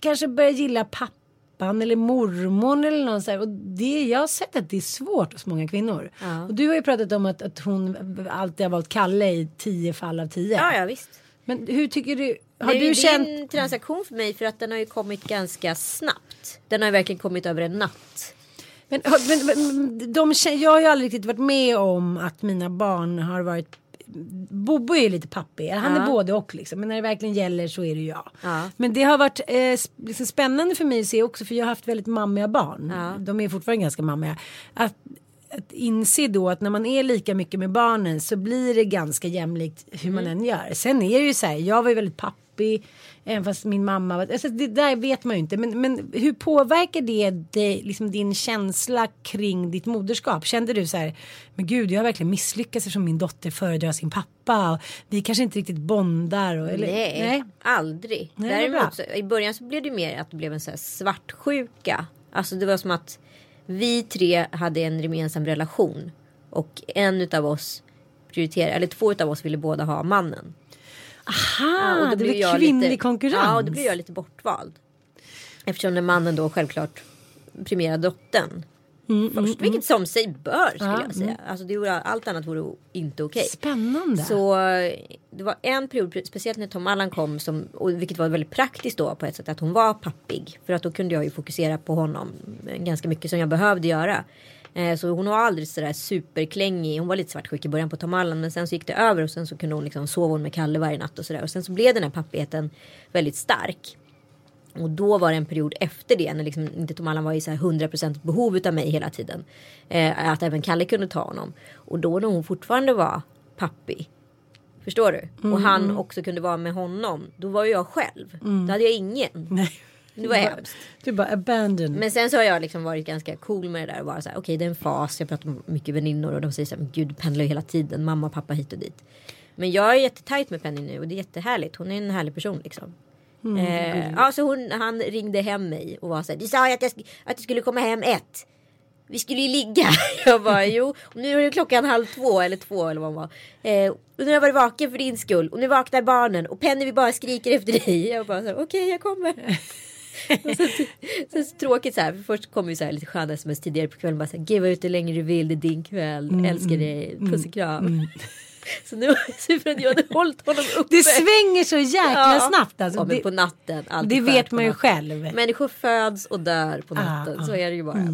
kanske börja gilla pappa pappan eller mormor eller någon så här. Och det, jag har sett att det är svårt hos många kvinnor. Ja. Och du har ju pratat om att, att hon alltid har valt Kalle i tio fall av tio. Ja, ja visst. Men hur tycker du? Har det, du det känt? är en transaktion för mig för att den har ju kommit ganska snabbt. Den har ju verkligen kommit över en natt. Men, men, men de, jag har ju aldrig riktigt varit med om att mina barn har varit Bobo är ju lite pappig, han Ja. är både och liksom. Men när det verkligen gäller så är det jag. Ja. Men det har varit eh, liksom spännande för mig att se också för jag har haft väldigt mammiga barn. Ja. De är fortfarande ganska mammiga. Att, att inse då att när man är lika mycket med barnen så blir det ganska jämlikt hur man än gör. Sen är det ju så här, jag var ju väldigt pappig. Även fast min mamma var, alltså det där vet man ju inte. Men, men hur påverkar det dig, liksom din känsla kring ditt moderskap? Kände du så här, men gud jag har verkligen misslyckats eftersom min dotter föredrar sin pappa. Och vi kanske inte riktigt bondar. Och, eller, nej, aldrig. Nej, det är bra. Däremot så, i början så blev det mer att det blev en så här svartsjuka. Alltså det var som att vi tre hade en gemensam relation. Och en utav oss prioriterade, eller två utav oss ville båda ha mannen. Aha, och då det blir kvinnlig lite, konkurrens. Ja, och då blev jag lite bortvald. Eftersom den mannen då självklart premierade dottern. Mm, Först, vilket som sig bör skulle jag säga. Alltså det vore, allt annat vore inte okej. Spännande. Så eh, det var en period, speciellt när Tom Allan kom, som, och vilket var väldigt praktiskt då på ett sätt, att hon var pappig. För att då kunde jag ju fokusera på honom ganska mycket som jag behövde göra. Eh, Så hon var aldrig sådär superklängig. Hon var lite svartsjuk i början på Tom Allan men sen så gick det över och sen så kunde hon liksom sova med Kalle varje natt och sådär. Och sen så blev den här pappigheten väldigt stark. Och då var det en period efter det när liksom inte Tom Allan var i så här 100% behov av mig hela tiden. Eh, att även Kalle kunde ta honom. Och då när hon fortfarande var pappig. Förstår du? Och han också kunde vara med honom. Då var ju jag själv. Då hade jag ingen. Nej. Det var hemskt. Du bara abandon. Men sen så har jag liksom varit ganska cool med det där och bara så här, okej det är en fas. Jag pratar med mycket väninnor och de säger så här, gud pendlar ju hela tiden, mamma och pappa hit och dit. Men jag är jättetajt med Penny nu och det är jättehärligt. Hon är en härlig person liksom. eh, ja, så hon, han ringde hem mig och var så här, du sa ju att jag, att jag skulle komma hem ett. Vi skulle ju ligga. Jag bara jo, och nu är det klockan halv två eller två eller vad det var. Eh, och nu har jag varit vaken för din skull och nu vaknar barnen och Penny vi bara skriker efter dig. Jag bara okej jag kommer. Så, så, så tråkigt så här. För först kom ju så här lite sköna sms tidigare på kvällen. Bara så här, Ge vad ut hur länge du vill. Det är din kväll. Älskar dig. Puss och kram. Så nu för att jag hade hållit honom uppe. det svänger så jäkla Ja. snabbt. Alltså. ja, men på natten. det vet man ju själv. Människor föds och dör på natten. Ah, så ah. är det ju bara.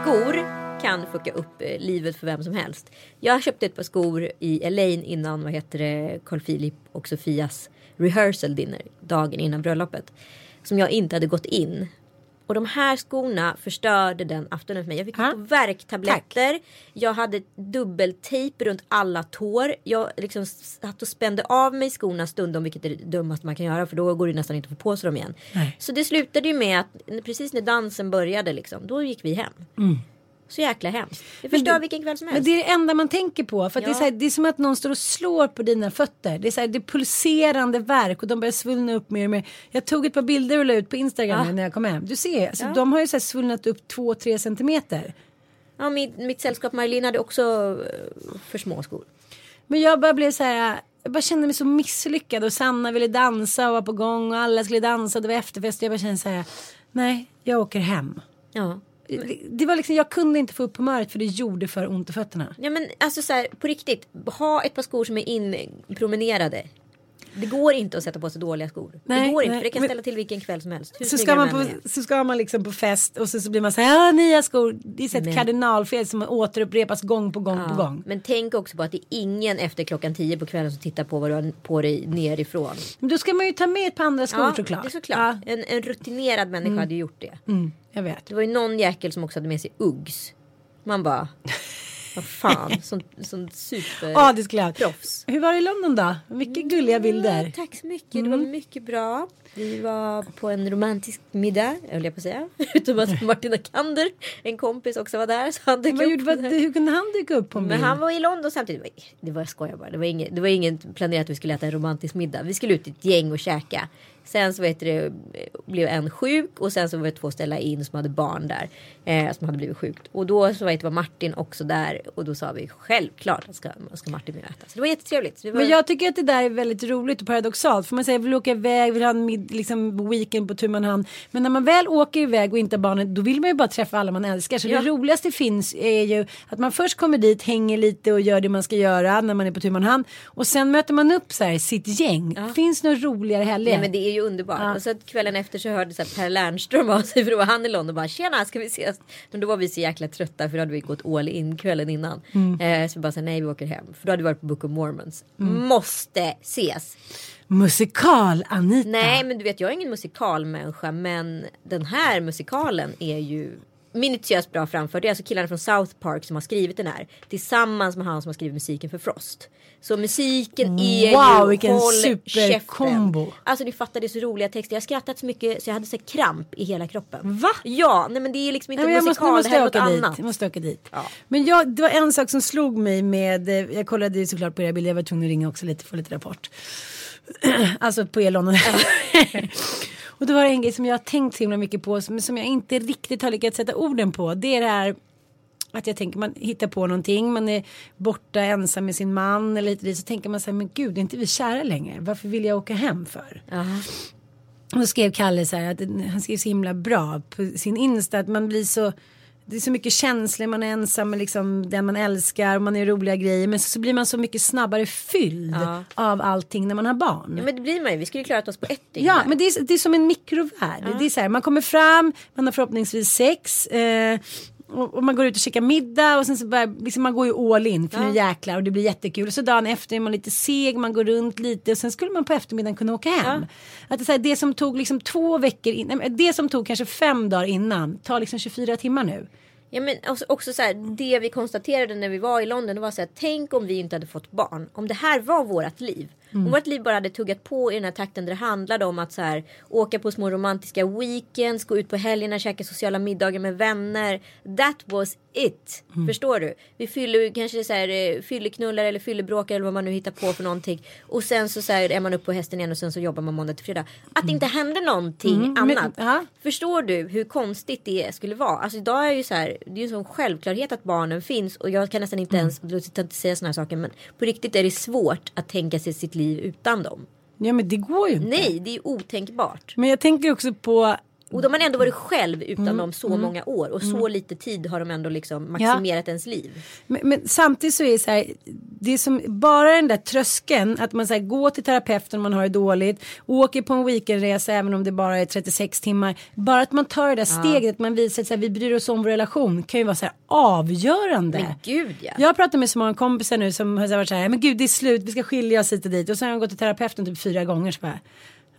Skor kan fucka upp eh, livet för vem som helst. Jag köpte ett par skor i Elaine innan vad heter det, Carl Philip och Sofias rehearsal dinner dagen innan bröllopet. Som jag inte hade gått in. Och de här skorna förstörde den aftonen för mig. Jag fick på värktabletter. Jag hade dubbeltejp runt alla tår. Jag liksom satt och spände av mig skorna stundom, vilket är det dummaste man kan göra för då går det nästan inte att få på sig dem igen. Nej. Så det slutade ju med att precis när dansen började liksom, då gick vi hem. Så jäkla hemskt. Det förstör det- vilken kväll som Men helst. det är det enda man tänker på. För att det, är Ja. så här, det är som att någon står och slår på dina fötter. Det är, så här, det är pulserande verk och de börjar svullna upp mer och mer. Jag tog ett par bilder och la ut på Instagram Ja. när jag kom hem. Du ser, alltså, Ja. de har ju så här svullnat upp 2-3 centimeter. Ja, mitt, mitt sällskap Marlene hade också eh, för små skor. Men jag bara blev så här. Jag bara kände mig så misslyckad och Sanna ville dansa och var på gång och alla skulle dansa det var efterfest. Jag bara kände så här. Nej, jag åker hem. Ja. Det, var liksom, jag kunde inte få upp humöret för det gjorde för ont i fötterna. Ja men alltså så här, på riktigt. Ha ett par skor som är inpromenerade. Det går inte att sätta på sig dåliga skor. det Nej, går inte nej, för det kan men- ställa till vilken kväll som helst. Hur Så ska, man på, så ska man liksom på fest och så, så blir man så här, ja nya skor. Det är så ett Men- kardinalfel som återupprepas gång på gång på Ja, gång. Men tänk också på att det är ingen efter klockan tio på kvällen som tittar på vad du har på dig nerifrån. Men då ska man ju ta med ett par andra skor såklart. det är såklart. En, en rutinerad människa hade gjort det. Ja, mm, jag vet. Det var ju någon jäkel som också hade med sig Uggs. Man bara, vad fan, sån, sån super Ja, det skulle jag. proffs. Hur var det i London då? Mycket gulliga bilder. Ja, tack så mycket, det var mycket bra. Vi var på en romantisk middag, höll jag på att säga. Utom att Martina Kander, en kompis också var där. Så han dök Vad gjorde, vad, hur kunde han dyka upp på en Men bild? han var i London samtidigt. Det var, jag skojar bara. Det var, inget, det var ingen planerat att vi skulle äta en romantisk middag. Vi skulle ut ett gäng och käka. Sen så vet det, blev en sjuk och sen så var det två ställa in som hade barn där. Eh, som hade blivit sjukt. Och då så vet det, var Martin också där. Och då sa vi självklart att ska, ska Martin med äta. Så det var jättetrevligt. Var... Men jag tycker att det där är väldigt roligt och paradoxalt. För man säger vill åka iväg, vill ha en mid, liksom, weekend på tu man hand. Men när man väl åker iväg och inte har barnen då vill man ju bara träffa alla man älskar. Så Ja. det roligaste finns är ju att man först kommer dit, hänger lite och gör det man ska göra när man är på tu man hand. Och sen möter man upp så här, sitt gäng. Finns några roligare helger? Nej men det är ju underbart. Och så kvällen efter så hörde så Per Lernström av sig för då var han i London och bara tjena ska vi ses. Men då var vi så jäkla trötta för då hade vi gått all in kvällen innan. Eh, så vi bara sa nej vi åker hem. För då hade vi varit på Book of Mormons. Måste ses. Musikal Anita. Nej men du vet jag är ingen musikalmänniska men den här musikalen är ju minutiöst bra framförd. Det är alltså killarna från South Park som har skrivit den här. Tillsammans med han som har skrivit musiken för Frost. Så musiken är Wow, ju vilken håll superkombo. Alltså ni fattar det är så roliga texter. Jag har skrattat så mycket så jag hade så kramp i hela kroppen. Va? Ja, nej men det är liksom inte Nej, musikal. måste det här är något dit. annat. Jag måste åka dit. Ja. Men jag, det var en sak som slog mig med, eh, jag kollade ju såklart på era bilder, jag var tvungen att ringa också lite, få lite rapport. alltså på London. Och då var det en grej som jag har tänkt så himla mycket på, som, som jag inte riktigt har lyckats sätta orden på. Det är det här att jag tänker man hittar på någonting, man är borta ensam med sin man eller lite dit, så tänker man så här, men gud, är inte vi kära längre? Varför vill jag åka hem för? Jaha. Och då skrev Kalle så här att han skrev så himla bra på sin Insta att man blir så det är så mycket känslor, man är ensam med liksom den man älskar och man är roliga grejer men så, blir man så mycket snabbare fylld Ja. av allting när man har barn. Ja, men det blir man ju. Vi skulle ju klarat oss på ett dygn. Ja, men det är, det är som en mikrovärld. Det är så här, man kommer fram, man har förhoppningsvis sex. Eh, och, och man går ut och käkar middag och sen så börjar, liksom man går ju all in för nu jäklar och det blir jättekul. Och så dagen efter är man lite seg, man går runt lite och sen skulle man på eftermiddagen kunna åka hem. Att det, så här, det som tog liksom två veckor innan, det som tog kanske fem dagar innan tar liksom 24 timmar nu. Ja men också, också så här, det vi konstaterade när vi var i London var så här, tänk om vi inte hade fått barn. Om det här var vårt liv. Om vårt liv bara hade tuggat på i den här takten där det handlade om att så här, åka på små romantiska weekends, gå ut på helgerna, käka sociala middagar med vänner. That was it. Förstår du? Vi fyller kanske så här, eh, fylleknullar eller fyllebråkar eller vad man nu hittar på för någonting. Och sen så, så här, är man upp på hästen igen och sen så jobbar man måndag till fredag. Att det inte händer någonting Mm, men- annat. ja. Förstår du hur konstigt det skulle vara? Alltså idag är ju så här, det är ju en sån självklarhet att barnen finns och jag kan nästan inte Mm. ens, låt inte säga såna här saker men på riktigt är det svårt att tänka sig sitt liv utan dem. Ja men det går ju inte. Nej, det är otänkbart. Men jag tänker också på Och de har ändå varit själv utan Mm. dem så många år och så lite tid har de ändå liksom maximerat ens liv. Men, men samtidigt så är det så här, det är som bara den där tröskeln att man så här, går till terapeuten om man har det dåligt, åker på en weekendresa även om det bara är 36 timmar. Bara att man tar det där steget, att man visar att så vi bryr oss om vår relation kan ju vara så här avgörande. Men gud ja. Jag har pratat med så många kompisar nu som har varit så här, men gud det är slut, vi ska skilja oss hit och dit. Och sen har jag gått till terapeuten typ fyra gånger så bara,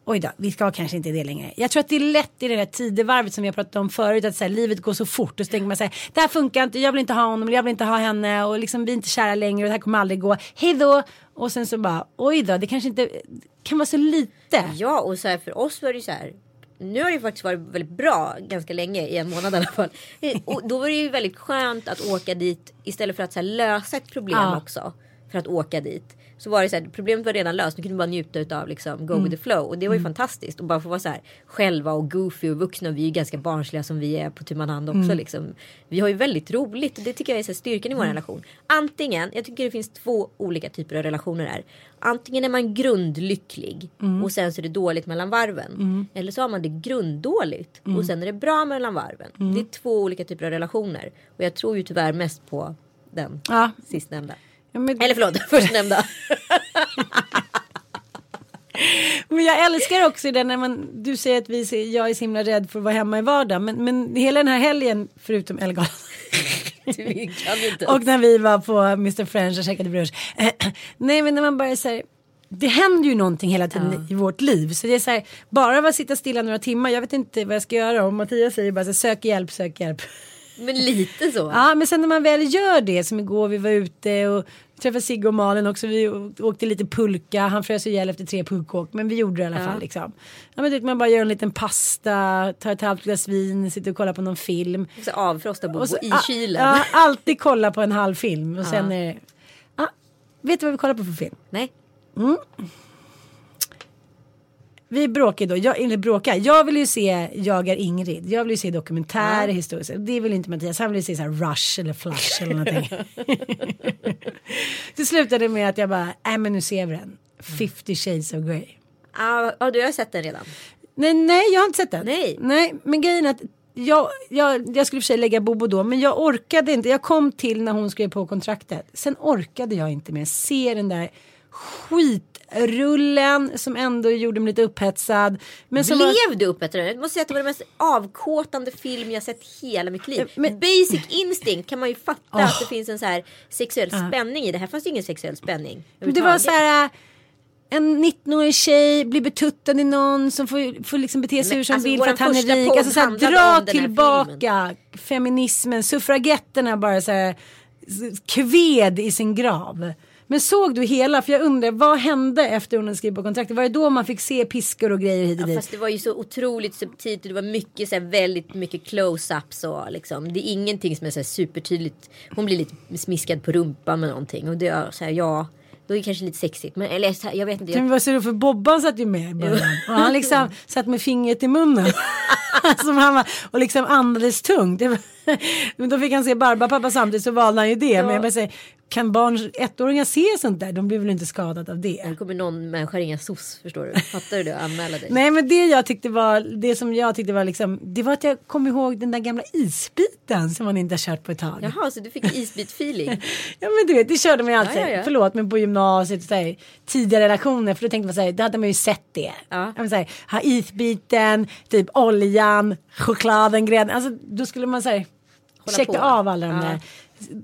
oj då, vi ska kanske inte det längre. Jag tror att det är lätt i det där tidevarvet som vi har pratat om förut, att så här, livet går så fort och så tänker man så här, det här funkar inte, jag vill inte ha honom, jag vill inte ha henne och liksom vi är inte kära längre och det här kommer aldrig gå, hej då. Och sen så bara, oj då, det kanske inte kan vara så lite. Ja och så här för oss var det så här. Nu har det faktiskt varit väldigt bra ganska länge, i en månad i alla fall. Och då var det ju väldigt skönt att åka dit istället för att så lösa ett problem Ja. också. För att åka dit. Så var det så här, problemet var redan löst, nu kunde vi bara njuta av liksom, go Mm. with the flow. Och det var ju fantastiskt. Och bara få vara så här själva och goofy och vuxna. Och vi är ju ganska barnsliga som vi är på tu hand också. Mm. Liksom. Vi har ju väldigt roligt och det tycker jag är så här, styrkan i vår relation. Antingen, jag tycker det finns två olika typer av relationer här. Antingen är man grundlycklig Mm. och sen så är det dåligt mellan varven. Eller så har man det grunddåligt Mm. och sen är det bra mellan varven. Det är två olika typer av relationer. Och jag tror ju tyvärr mest på den Ja. sistnämnda. Ja, men, Eller förlåt, förstnämnda. Men jag älskar också det när man, du säger att vi, ser- jag är så himla rädd för att vara hemma i vardagen. Men, men hela den här helgen, förutom Ellegalan. Och när vi var på Mr French och käkade brunch. Nej men när man bara säger det händer ju någonting hela tiden i vårt liv. Så det är så här, bara att sitta stilla några timmar, jag vet inte vad jag ska göra. Och Mattias säger bara så här, sök hjälp, sök hjälp. Men lite så. Ja men sen när man väl gör det, som igår vi var ute och träffade Sigge och Malin också, vi åkte lite pulka, han frös ihjäl efter tre pulkåk, men vi gjorde det i alla Ja. fall liksom. Ja men man bara gör en liten pasta, tar ett halvt glas vin, sitter och kollar på någon film. Så avfrosta bo Och så, i kylen. Ja, alltid kolla på en halv film och sen är det, ah, vet du vad vi kollar på för film? Nej. Vi bråkade då, jag, eller bråkar, jag vill ju se Jag är Ingrid, jag vill ju se dokumentärer, historiskt. Det vill inte Mattias, han vill ju se så här Rush eller Flash eller någonting. det slutade med att jag bara, nej men nu ser vi den. 50 shades of Grey. Ja, ja, du har sett den redan. Nej, nej, jag har inte sett den. Nej. Nej, men grejen är att jag, jag, jag skulle för sig lägga Bobo då, men jag orkade inte. Jag kom till när hon skrev på kontraktet. Sen orkade jag inte mer se den där skitrullen som ändå gjorde mig lite upphetsad. Men som var, Blev du upphetsad? Jag måste säga att det var den mest avkåtande film jag sett hela mitt liv. Men- Basic Instinct kan man ju fatta att det finns en så här sexuell spänning i. Det här fanns ju ingen sexuell spänning. det var så här. äh, En 19-årig tjej blir betuttad i någon som får, får liksom bete sig Men hur som alltså, vill för att han är rik. Alltså så här, dra tillbaka feminismen, suffragetterna bara så här kved i sin grav. Men såg du hela? För jag undrar, vad hände efter hon hade skrivit på kontraktet? Var det då man fick se piskor och grejer hit och Ja, dit? fast det var ju så otroligt subtilt och det var mycket så här, väldigt mycket close-ups och liksom. Det är ingenting som är så här, supertydligt. Hon blir lite smiskad på rumpan med någonting och det är så här, ja. Då är det kanske lite sexigt. Men eller jag vet inte. Men Jag, vad ser du för Bobban satt ju med i början. Och han liksom satt med fingret i munnen. Som han var, och liksom andades tungt. Men då fick han se Barbapapa samtidigt så valde han ju det. Men jag bara säger, kan barn, ettåringar se sånt där? De blir väl inte skadade av det? nu kommer någon människa ringa SOS förstår du. Fattar du det? Anmäla dig. Nej men det jag tyckte var, det som jag tyckte var liksom, det var att jag kom ihåg den där gamla isbiten som man inte har kört på ett tag. Jaha, så du fick isbit-feeling. Ja men du vet, det körde man ju alltid. Ja, ja, ja. Förlåt men på gymnasiet och så här, tidiga relationer. För då tänkte man så här, då hade man ju sett det. Ja. Men så här, ha isbiten, typ oljan, chokladen, grädden. Alltså då skulle man så här, Hålla checka på. av alla de där.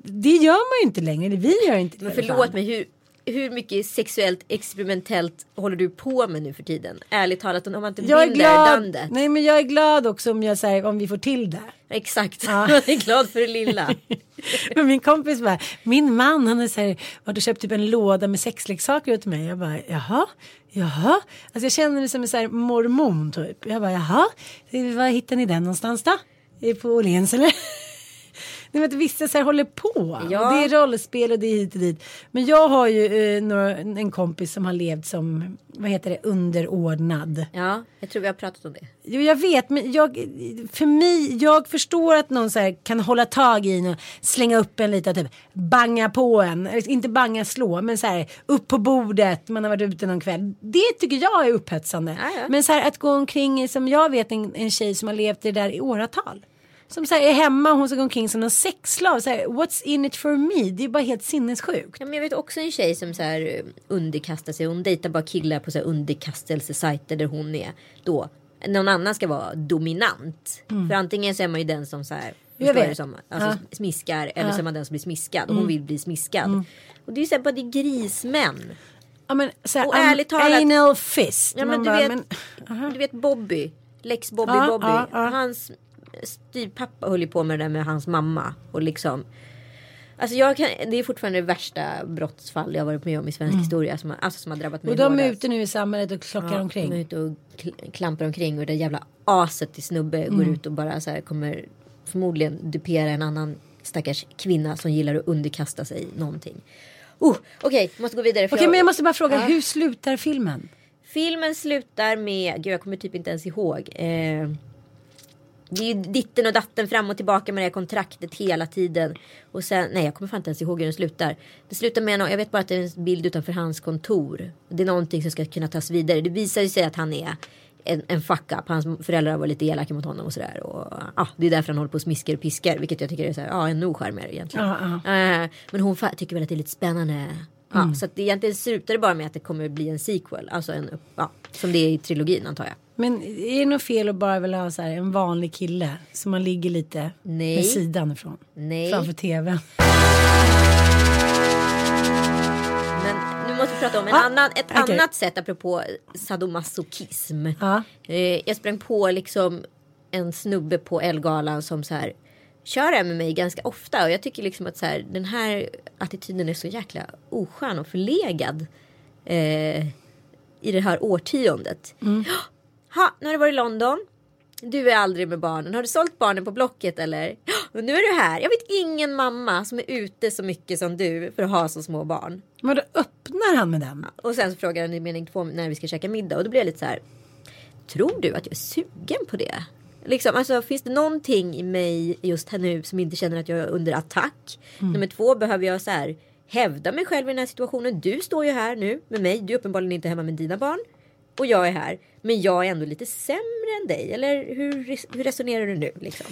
Det gör man ju inte längre, eller vi gör inte det. Men förlåt mig, hur, hur mycket sexuellt experimentellt håller du på med nu för tiden? Ärligt talat, om man inte Jag är glad, nej men jag är glad också om, jag, så här, om vi får till det. Exakt, Ja. jag är glad för det lilla. Men min kompis bara, min man han har så här, varit och köpt typ en låda med sexleksaker åt mig. Jag bara, jaha, jaha. Alltså jag känner mig som en så här mormon typ. Jag bara, jaha, var hittar ni den någonstans då? Är På Åhléns eller? Nej, men vissa så här håller på. Ja. Och det är rollspel och det är hit och dit. Men jag har ju eh, några, en kompis som har levt som, vad heter det, underordnad. Ja, jag tror vi har pratat om det. Jo, jag vet, men jag, för mig, jag förstår att någon så här kan hålla tag i en och slänga upp en lite, typ banga på en, inte banga slå, men så här upp på bordet, man har varit ute någon kväll. Det tycker jag är upphetsande. Ja, ja. Men så här att gå omkring som jag vet en, en tjej som har levt det där i åratal. Som så här är hemma och hon ska gå omkring som en sexslav. Så här, What's in it for me? Det är bara helt sinnessjukt. Ja, men jag vet också en tjej som så här eh, underkastar sig. Hon dejtar bara killar på så här underkastelsesajter där hon är då. Någon annan ska vara dominant. För antingen så är man ju den som så här. Mm. Jag vet. som, alltså, Ja. smiskar eller så är man den som blir smiskad. Mm. Och hon vill bli smiskad. Och det är ju så här bara det är grismän. Ja, men, så här, Och ärligt talat- anal fist. Ja, men du, bara, vet, men- du vet Bobby. Lex Bobby Ja, Bobby. ja, ja. Hans styvpappa höll ju på med det där med hans mamma. Och liksom. Alltså jag kan, det är fortfarande det värsta brottsfall jag varit med om i svensk historia. Som, har- alltså som har drabbat mig Mm. Och de är ute nu i samhället och klockar Ja, omkring. De är ute och kl- klampar omkring och det jävla aset till snubbe går Mm. ut och bara så här kommer förmodligen dupera en annan stackars kvinna som gillar att underkasta sig någonting. Oh, Okej, måste gå vidare. Okej, men jag måste bara fråga, Ja. hur slutar filmen? Filmen slutar med, gud jag kommer typ inte ens ihåg. Eh, det är ju ditten och datten fram och tillbaka med det här kontraktet hela tiden. Och sen, nej jag kommer fan inte ens ihåg hur den slutar. Det slutar med, jag vet bara att det är en bild utanför hans kontor. Det är någonting som ska kunna tas vidare. Det visar ju sig att han är en, en fuck up. Hans föräldrar var lite elaka mot honom och sådär. Och, ja, det är därför han håller på och smiskar och piskar. Vilket jag tycker är så här, ja, ännu charmigare egentligen. Ja, Eh, men hon tycker väl att det är lite spännande. Ja, Så att det egentligen slutar det bara med att det kommer bli en sequel. Alltså en, ja, som det är i trilogin antar jag. Men är det något fel att bara vilja ha så här en vanlig kille som man ligger lite Nej. med sidan ifrån? Nej. Framför tv. Men nu måste vi prata om en Ah, annan, ett okej. annat sätt apropå sadomasochism. Ja. Eh, jag sprang på liksom en snubbe på Elgalan som så här kör med mig ganska ofta och jag tycker liksom att så här, den här attityden är så jäkla oskön och förlegad eh, i det här årtiondet. Ha, nu har du varit i London. Du är aldrig med barnen. Har du sålt barnen på Blocket eller? Och nu är du här. Jag vet ingen mamma som är ute så mycket som du för att ha så små barn. Men då öppnar han med den? Och sen så frågar han i mening två när vi ska käka middag och då blir jag lite så här. Tror du att jag är sugen på det? Liksom, alltså, finns det någonting i mig just här nu som inte känner att jag är under attack? Mm. Nummer två, behöver jag så här hävda mig själv i den här situationen? Du står ju här nu med mig. Du är uppenbarligen inte hemma med dina barn. Och jag är här. Men jag är ändå lite sämre än dig. Eller hur, hur resonerar du nu? Liksom?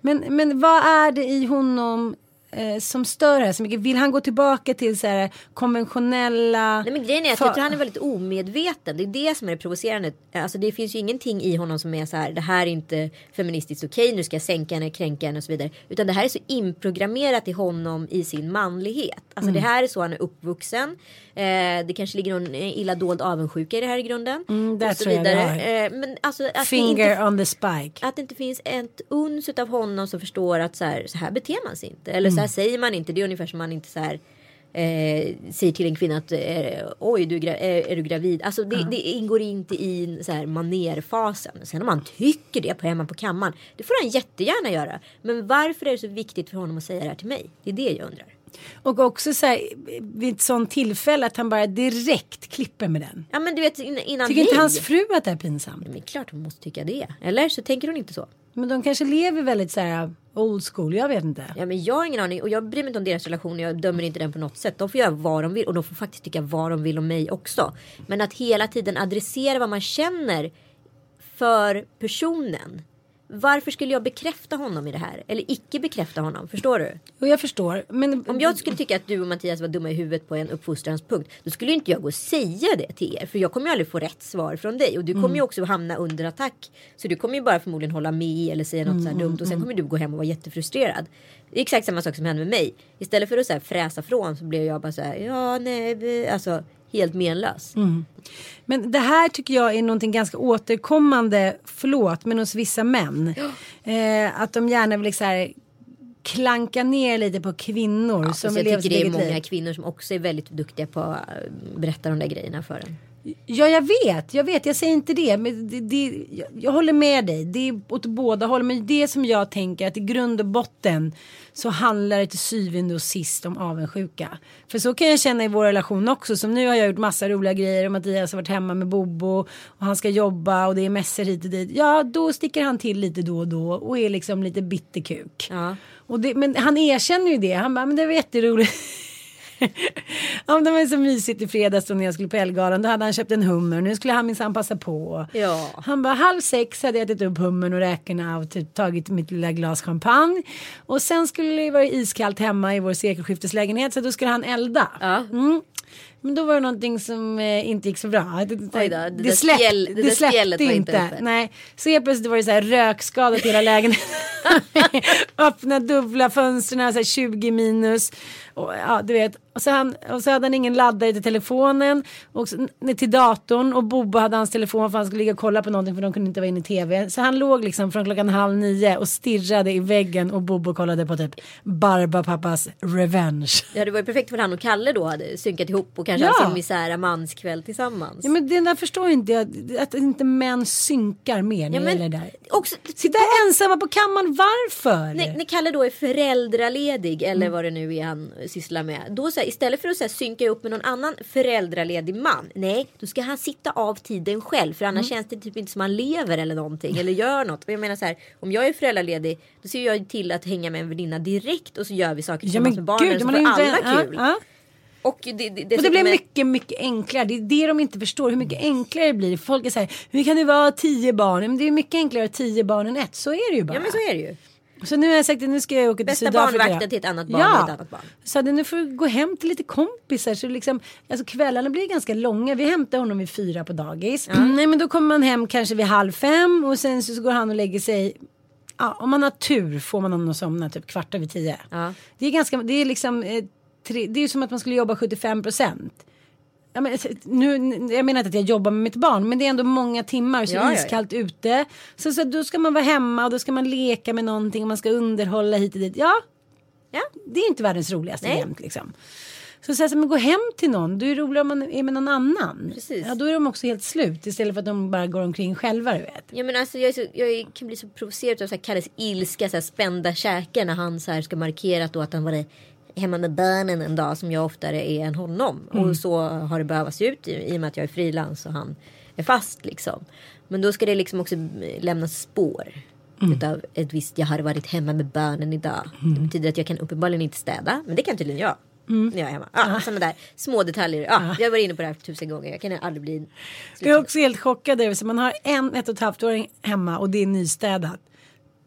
Men, men vad är det i honom eh, som stör här så mycket? Vill han gå tillbaka till så här konventionella? Nej men grejen är att jag tror han är väldigt omedveten. Det är det som är det provocerande. Alltså det finns ju ingenting i honom som är så här. Det här är inte feministiskt okej. Nu ska jag sänka henne, kränka henne och så vidare. Utan det här är så inprogrammerat i honom i sin manlighet. Alltså Mm. det här är så han är uppvuxen. Eh, det kanske ligger någon eh, illa dold avundsjuka i det här i grunden. Mm, och så vidare. Eh, men alltså att det Finger inte on the spike. att det inte finns ett uns av honom som förstår att så här, så här beter man sig inte. Eller så Mm. här säger man inte. Det är ungefär som man inte så här eh, säger till en kvinna att eh, oj du är, gra- är, du gravid. Alltså det, det ingår inte i så här manerfasen. Sen om man tycker det på hemma på kammaren. Det får han jättegärna göra. Men varför är det så viktigt för honom att säga det här till mig? Det är det jag undrar. Och också så här vid ett sånt tillfälle att han bara direkt klipper med den. Ja men du vet innan, Tycker inte hans fru att det är pinsamt? Men det är klart hon måste tycka det. Eller så tänker hon inte så. Men de kanske lever väldigt så här old school, jag vet inte. Ja, men jag har ingen aning och jag bryr mig inte om deras relation. Jag dömer inte den på något sätt. De får göra vad de vill och de får faktiskt tycka vad de vill om mig också. Men att hela tiden adressera vad man känner för personen. Varför skulle jag bekräfta honom i det här? Eller icke bekräfta honom? Förstår du? Och jag förstår. Men Om jag skulle tycka att du och Mattias var dumma i huvudet på en uppfostranspunkt. Då skulle inte jag gå och säga det till er. För jag kommer ju aldrig få rätt svar från dig. Och du kommer ju också hamna under attack. Så du kommer ju bara förmodligen hålla med eller säga något så här dumt. Och sen kommer du gå hem och vara jättefrustrerad. Det är exakt samma sak som hände med mig. Istället för att så här fräsa från så blev jag bara så här. Ja nej. Alltså helt menlös. Men det här tycker jag är någonting ganska återkommande, förlåt, men hos vissa män. Eh, att de gärna vill så här klanka ner lite på kvinnor Ja, som så vill jag tycker det är många liv. kvinnor som också är väldigt duktiga på att äh, berätta de där grejerna för en. Ja, jag vet, jag vet, jag säger inte det. Men det, det, jag, jag håller med dig, det är åt båda håll. Men det som jag tänker att i grund och botten så handlar det till syvende och sist om avundsjuka. För så kan jag känna i vår relation också. Som nu har jag gjort massa roliga grejer och Mattias har varit hemma med Bobo och han ska jobba och det är mässor hit och dit. Ja, då sticker han till lite då och då och är liksom lite bitterkuk. Ja. Och det, men han erkänner ju det. Han bara, men det var jätteroligt. ja, det var så mysigt i fredags när jag skulle på Ellegalan. Då hade han köpt en hummer. Nu skulle han minsann passa på. Ja. Han bara halv sex hade jag ätit upp hummern och räkorna och typ tagit mitt lilla glas champagne. Och sen skulle det vara iskallt hemma i vår sekelskifteslägenhet så då skulle han elda. Ja. Mm. Men då var det någonting som eh, inte gick så bra. Det, då, det där släpp- spjäll- det där släppte inte uppe. Nej, så helt plötsligt var det så här rökskadat hela lägenheten. Öppna dubbla fönstren, så här 20 minus. Och, ja, du vet. Och så, han, och så hade han ingen laddare till telefonen och så, till datorn och Bobo hade hans telefon för han skulle ligga och kolla på någonting för de kunde inte vara inne i tv. Så han låg liksom från klockan halv nio och stirrade i väggen och Bobo kollade på typ Barbapappas Revenge. Ja det var ju perfekt för han och Kalle då hade synkat ihop och kanske Ja. haft sin misära manskväll tillsammans. Ja men det där förstår inte jag, att inte män synkar mer när Ja, men det där. också, Sitta ensamma på kammaren, varför? när, när Kalle då är föräldraledig eller Mm. vad det nu är han sysslar med. Då så här, istället för att så här, synka upp med någon annan föräldraledig man. Nej, då ska han sitta av tiden själv. För Mm. annars känns det typ inte som han lever eller någonting. Eller gör något. Och jag menar så här, om jag är föräldraledig. Då ser jag till att hänga med en väninna direkt. Och så gör vi saker Ja tillsammans men med barnen. gud, så får alla. Ja, kul. ja. Och det, det, Och det blir mycket, mycket enklare. Det är det de inte förstår. Hur mycket enklare det blir. Folk är så här, hur kan det vara tio barn? Men det är mycket enklare att tio barn än ett. Så är det ju bara. Ja men så är det ju. Så nu har jag sagt att nu ska jag åka till Bästa Sydafrika. barnvakten till ett annat barn ja. ett annat barn. Så att nu får du gå hem till lite kompisar. Så liksom, alltså kvällarna blir ganska långa. Vi hämtar honom vid fyra på dagis. Mm, nej men då kommer man hem kanske vid halv fem. Och sen så går han och lägger sig. Ja, om man har tur får man honom att somna typ kvart över tio. Ja. Det är ganska, det är liksom, eh, tre, det är som att man skulle jobba 75 procent. Ja, men, nu, jag menar inte att jag jobbar med mitt barn men det är ändå många timmar så Ja, ja, ja. iskallt ute. Så, så då ska man vara hemma och då ska man leka med någonting och man ska underhålla hit och dit. Ja, Ja. det är inte världens roligaste Nej. jämt liksom. Så, så men gå hem till någon, då är det roligare om man är med någon annan. Precis. Ja, då är de också helt slut istället för att de bara går omkring själva du vet. Ja, men alltså, jag, så, jag kan bli så provocerad av så här, Kalles ilska, så här, spända käkar när han så här, ska markera då att han var hemma med barnen en dag som jag oftare är än honom. Och så har det behövt se ut i, i och med att jag är frilans och han är fast liksom. Men då ska det liksom också lämnas spår. Mm. Utav ett visst, jag har varit hemma med barnen idag. Mm. Det betyder att jag kan uppenbarligen inte städa. Men det kan tydligen jag. När jag är hemma. Ah, Sådana där små detaljer. Ah, Jag varit inne på det här tusen gånger. Jag kan aldrig bli... Jag är också helt chockad man har en ett och ett halvt åring hemma och det är nystädat.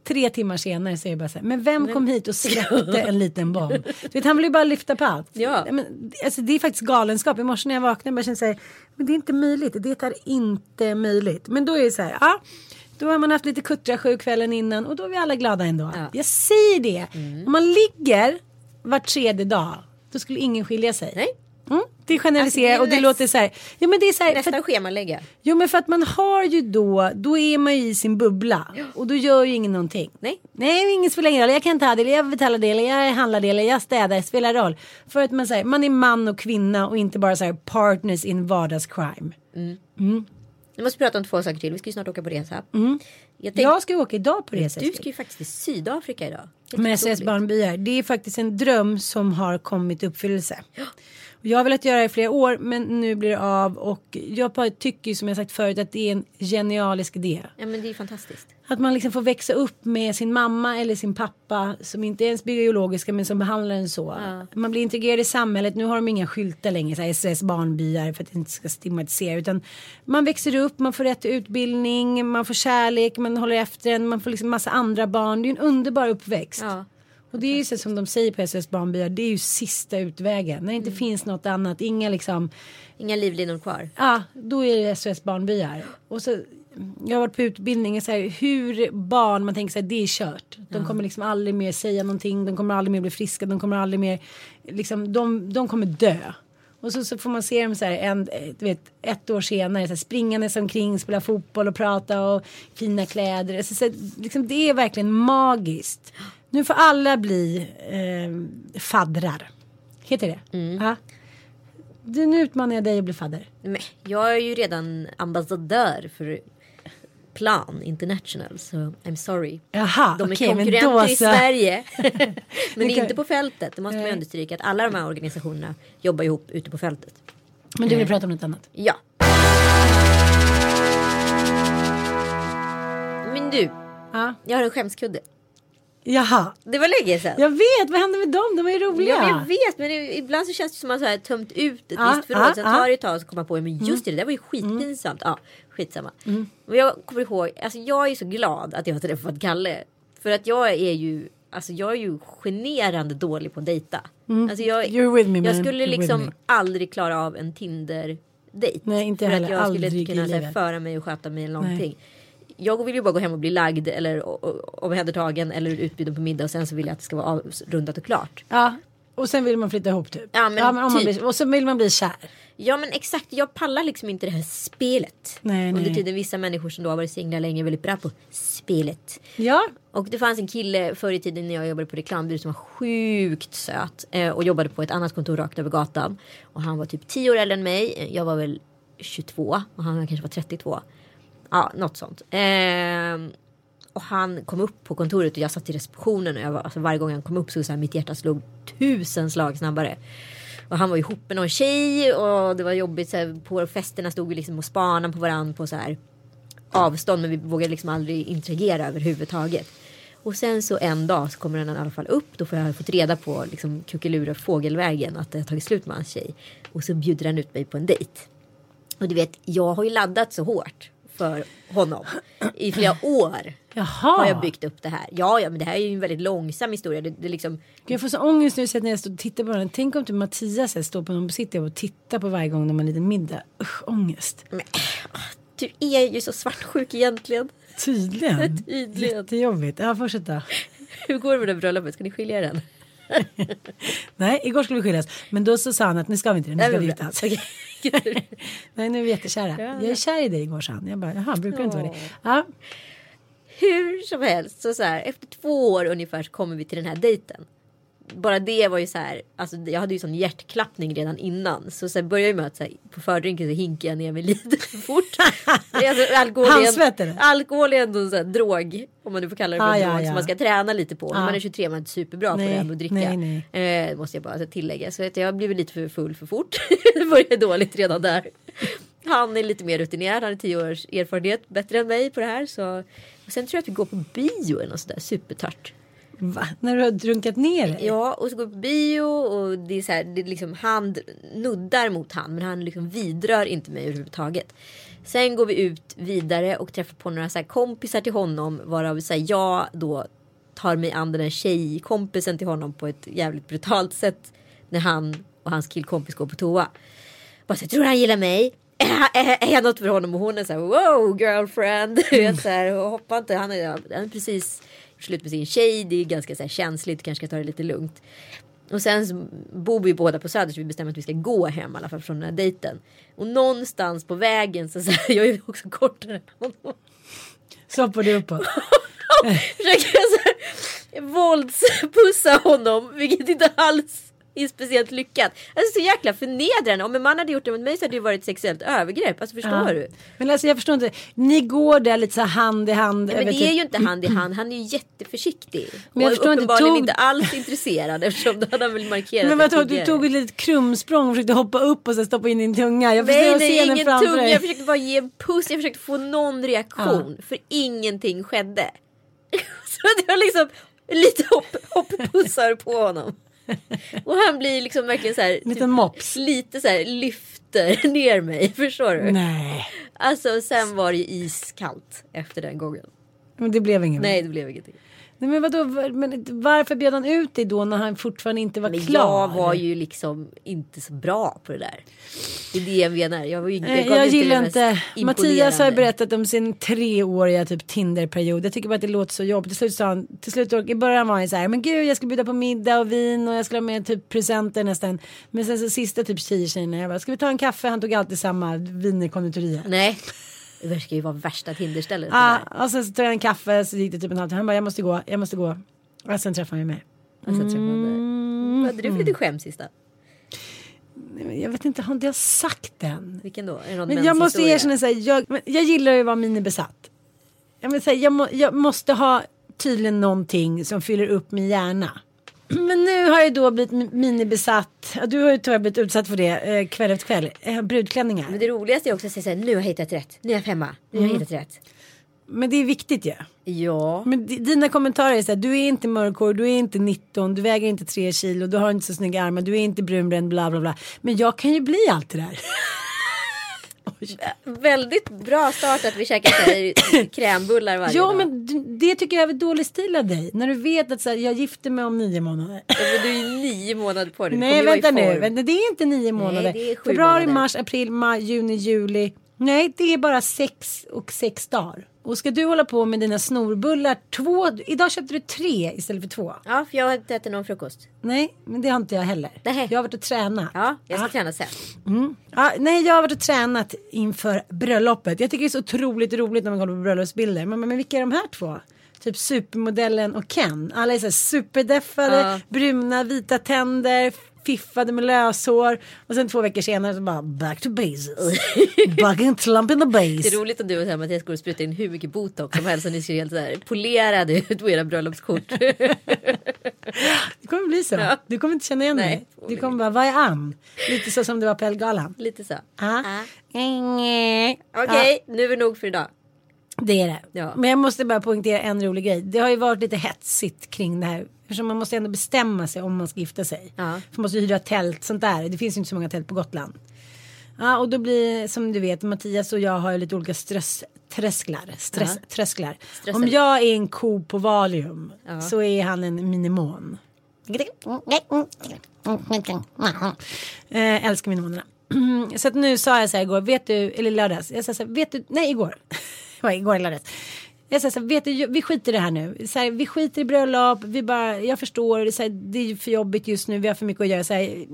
Tre timmar senare säger jag bara så här, men vem kom hit och släppte en liten bomb? Du vet, han vill ju bara lyfta på allt. Ja. Men, alltså, det är faktiskt galenskap. I morse när jag vaknade bara kände så här, men det är inte möjligt. Det är inte möjligt. Men då är det så här, ja. Då har man haft lite kuttrasjuk kvällen innan och då är vi alla glada ändå. Ja. Jag säger det. Om man ligger var tredje dag, då skulle ingen skilja sig. Nej. Mm, det generaliserar Alltså, och det näst- låter så här. Ja men det är så här. för Nästan schemalägga. Jo men för att man har ju då, då är man ju i sin bubbla. Och då gör ju ingen någonting. Nej. Nej, ingen spelar ingen roll. Jag kan ta det, jag betalar det, jag handlar det, jag städar, spelar roll. För att man, säger man är man och kvinna och inte bara så här partners in vardagscrime. Vi måste prata om två saker till. Vi ska ju snart åka på resa. Mm. Jag tänkte, Jag ska åka idag på resa. du ska ju faktiskt till Sydafrika idag. med SOS. Barnbyar. Det är faktiskt en dröm som har kommit i uppfyllelse. Och jag har velat göra det i flera år men nu blir det av och jag tycker som jag sagt förut att det är en genialisk idé. Ja men det är fantastiskt. Att man liksom får växa upp med sin mamma eller sin pappa som inte är ens biologiska men som behandlar en så. Man blir integrerad i samhället. Nu har de inga skyltar längre, så här SOS barnbyar för att det inte ska stigmatisera. Utan man växer upp, man får rätt utbildning, man får kärlek, man håller efter en, man får liksom massa andra barn. Det är en underbar uppväxt. Ja. Och det är ju så som de säger på SOS barnbyar, det är ju sista utvägen. När det inte finns något annat, inga liksom Inga livlinor kvar. Ja, då är det SOS barnbyar. Och så, jag har varit på utbildning, så här, hur barn, man tänker så här, det är kört. De kommer liksom aldrig mer säga någonting, de kommer aldrig mer bli friska, de kommer aldrig mer, liksom, de, de kommer dö. Och så, så får man se dem så här, en, du vet, ett år senare, så här, springandes omkring, spela fotboll och prata och fina kläder. Så, här, liksom, det är verkligen magiskt. Nu får alla bli eh, faddrar. Heter det? Ja. Du, nu utmanar jag dig att bli fadder. Men jag är ju redan ambassadör för Plan International så I'm sorry. Jaha, De är men konkurrenter då i så. Sverige. men kan- inte på fältet. Det måste man ju understryka att alla de här organisationerna jobbar ihop ute på fältet. Men du vill prata om något annat? Ja. Men du, Ja. jag har en skämskudde. Jaha. Det var länge sedan. Jag vet, vad hände med dem? De var ju roliga. Ja, jag vet, men ibland så känns det som att man här tömt ut ett Ja, visst förråd. ja, Sen tar det ett tag och så kommer man på, men just det, det där var ju skitpinsamt. Ja, skitsamma. Men jag kommer ihåg, alltså jag är så glad att jag har träffat Kalle. För att jag är ju, alltså jag är ju generande dålig på att dejta. Alltså jag, You're with me, jag man. skulle You're with liksom aldrig klara av en Tinder-dejt. Nej, inte För heller. att jag skulle Aldrig inte i kunna här, föra mig och sköta mig eller någonting. Jag vill ju bara gå hem och bli lagd eller omhändertagen eller utbjuden på middag och sen så vill jag att det ska vara avrundat och klart. Ja. Och sen vill man flytta ihop typ. Ja, men om man typ. blir, och så vill man bli kär. Ja men exakt, jag pallar liksom inte det här spelet. Nej, Under nej. tiden vissa människor som då har varit singlar länge är väldigt bra på spelet. Ja. Och det fanns en kille förr i tiden när jag jobbade på reklambyrå som var sjukt söt. Eh, och jobbade på ett annat kontor rakt över gatan. Och han var typ 10 år äldre än mig. Jag var väl 22 och han kanske var 32. Ja, något sånt. Eh, och han kom upp på kontoret och jag satt i receptionen och jag var, alltså varje gång han kom upp så, så här, mitt hjärta slog tusen slag snabbare. Och han var ihop med någon tjej och det var jobbigt. Så här, på festerna stod vi liksom och spanade på varandra på så här avstånd men vi vågade liksom aldrig interagera överhuvudtaget. Och sen så en dag så kommer den i alla fall upp. Då får jag fått reda på liksom kuckelura fågelvägen att det har tagit slut med hans tjej. Och så bjuder han ut mig på en dejt. Och du vet, jag har ju laddat så hårt för honom. I flera år Jaha. har jag byggt upp det här. Ja, ja, men det här är ju en väldigt långsam historia. Det, det liksom, Gud, Jag får så ångest nu så när jag står och tittar på den. Tänk om typ Mattias här står på någon city och tittar på varje gång de har en liten middag. Usch, ångest. men, du är ju så svartsjuk egentligen. Tydligen. Tydligen. Jättejobbigt. Ja, fortsätta. Hur går det med det bröllopet? Ska ni skilja den? Nej, igår skulle vi skiljas. Men då så sa han att nu ska vi inte det, nu ska vi gifta oss. Nej, nu är vi jättekära. Jag är kär i dig igår, sa han. Jag bara, jaha, brukar du inte vara det? Ja. Hur som helst, så, så här, efter två år ungefär så kommer vi till den här dejten. Bara det var ju så här, alltså jag hade ju sån hjärtklappning redan innan. Så sen började jag med att så här, på fördrinken så hinkade jag ner mig lite för fort. alltså, alkohol, är alkohol är ändå en sån här drog, om man nu får kalla det för Ah, en ja, drog, ja. som man ska träna lite på. När Ah. man är 23 man är inte superbra på Nej, det här med att dricka. nej, Eh, måste jag bara tillägga. Så att jag blev lite för full för fort. det började dåligt redan där. Han är lite mer rutinerad. Han har tio års erfarenhet bättre än mig på det här. Så. Och sen tror jag att vi går på bio eller något sådär supertart. Va? När du har drunkat ner dig? Ja, och så går vi på bio och det är så här, det är liksom hand nuddar mot hand men han liksom vidrör inte mig överhuvudtaget. Sen går vi ut vidare och träffar på några så här kompisar till honom varav så här, jag då tar mig an den här tjejkompisen till honom på ett jävligt brutalt sätt när han och hans killkompis går på toa. Bara så här, tror han gillar mig? Är, jag något för honom? Och hon är så här, wow girlfriend. Mm. så här, hoppa inte. Han är, han är precis slut med sin tjej. Det är ganska så här, känsligt. Kanske ska ta det lite lugnt. Och sen så bor vi båda på Söder så vi bestämmer att vi ska gå hem i alla fall från den här dejten. Och någonstans på vägen så, så här, jag är också kortare än honom. Så hoppar du uppåt. Försöker jag så här, våldspussa honom vilket inte alls är speciellt lyckat. Alltså så jäkla förnedrande. Om en man hade gjort det mot mig så hade det varit sexuellt övergrepp. Alltså förstår Ja. du? Men alltså jag förstår inte. Ni går där lite så hand i hand. Men över det är ju inte hand i hand. Han är ju jätteförsiktig. Men jag och förstår inte, uppenbarligen tog- inte alls intresserad eftersom då hade han väl markerat Men det vadå, du tog ett litet krumsprång och försökte hoppa upp och sen stoppa in din tunga. Jag Nej, nej, ingen tunga. dig. Jag försökte bara ge en puss. Jag försökte få någon reaktion. För ingenting skedde. Så det var liksom lite hopp, hopppussar på honom. Och han blir liksom verkligen så här. Liten mops. Lite så här lyfter ner mig. Förstår du? Nej, Alltså sen var det ju iskallt efter den gången. men det blev ingen. Nej det blev ingenting. Nej men vadå, men varför bjöd han ut dig då när han fortfarande inte var Men klar? jag var ju liksom inte så bra på det där. Det är det jag menar. Jag, var ju, jag inte gillar inte. Mattias har berättat om sin treåriga typ Tinderperiod. Jag tycker bara att det låter så jobbigt. Till slut sa han, till slut i början var han så här, men gud jag ska bjuda på middag och vin och jag skulle ha med typ presenter nästan. Men sen så sista typ tio tjejerna, jag bara, ska vi ta en kaffe? Han tog alltid samma vin i konditoriet. Nej. Det verkar ju vara värsta Tinderstället. Ja, där. och sen så tog jag en kaffe så gick det typ en halvtimme. Han bara, jag måste gå, jag måste gå. Och sen träffade han mig. Och sen träffade han dig. Hade du för lite skämt sista? Jag vet inte, har inte jag sagt den? Vilken då? Men jag måste menshistoria? erkänna så här, jag, jag gillar ju att vara minibesatt. Jag, vill säga, jag, må, jag måste ha tydligen någonting som fyller upp min hjärna. Men nu har jag då blivit mi- minibesatt. Ja, Du har ju tyvärr blivit utsatt för det eh, kväll efter kväll. Eh, brudklänningar. Men det roligaste är också att säga såhär, nu har jag hittat rätt. Nu är jag femma. Nu har jag hittat rätt. Men det är viktigt ju. Ja. Men di- dina kommentarer är så här, du är inte mörkhårig, du är inte 19, du väger inte 3 kilo, du har inte så snygga armar, du är inte brunbränd, bla bla bla. Men jag kan ju bli allt det där. Väldigt bra start att vi käkar krämbullar varje Ja dag. men d- det tycker jag är dålig stil av dig. När du vet att så här, jag gifter mig om nio månader. Ja, men du är ju nio månader på dig. Nej vänta nu, vänta, det är inte nio månader. det är sju Februari, månader. mars, april, maj, juni, juli. Nej det är bara sex och sex dagar. Och ska du hålla på med dina snorbullar två, idag köpte du tre istället för två. Ja, för jag har inte ätit någon frukost. Nej men det har inte jag heller. Nej. Jag har varit och tränat. Ja, jag ska Ja. träna sen. Ja, nej, jag har varit och tränat inför bröllopet. Jag tycker det är så otroligt roligt när man kollar på bröllopsbilder. Men, men vilka är de här två? Typ supermodellen och Ken. Alla är så här superdeffade, Ja. bruna, vita tänder, fiffade med löshår. Och sen två veckor senare så bara back to basics. back and slump in the Det är base. roligt om du och Mattias går och sprutar in hur mycket botox som helst. Så ni ser helt så här polerade ut på era bröllopskort. Det kommer bli så. Ja. Du kommer inte känna igen Nej, mig. Du kommer bara, vad är Ann? Lite så som det var på Ellegalan. Lite så. Ja. Ja. Okej, nu är det nog för idag. Det är det. Ja. Men jag måste bara poängtera en rolig grej. Det har ju varit lite hetsigt kring det här. Eftersom man måste ändå bestämma sig om man ska gifta sig. Ja. För man måste hyra tält, sånt där. Det finns ju inte så många tält på Gotland. Ja, och då blir som du vet Mattias och jag har lite olika stresströsklar. Stress, Ja. trösklar. Om jag är en ko på Valium så är han en minimon. Eh, älskar minimonerna. så att nu sa jag så här igår, vet du, eller lördags, jag sa så här, vet du, nej igår. Igår i lördags. Jag säger så här, vet du, vi skiter i det här nu. Så här, vi skiter i bröllop, vi bara, jag förstår, det är, så här, det är för jobbigt just nu, vi har för mycket att göra. Så här,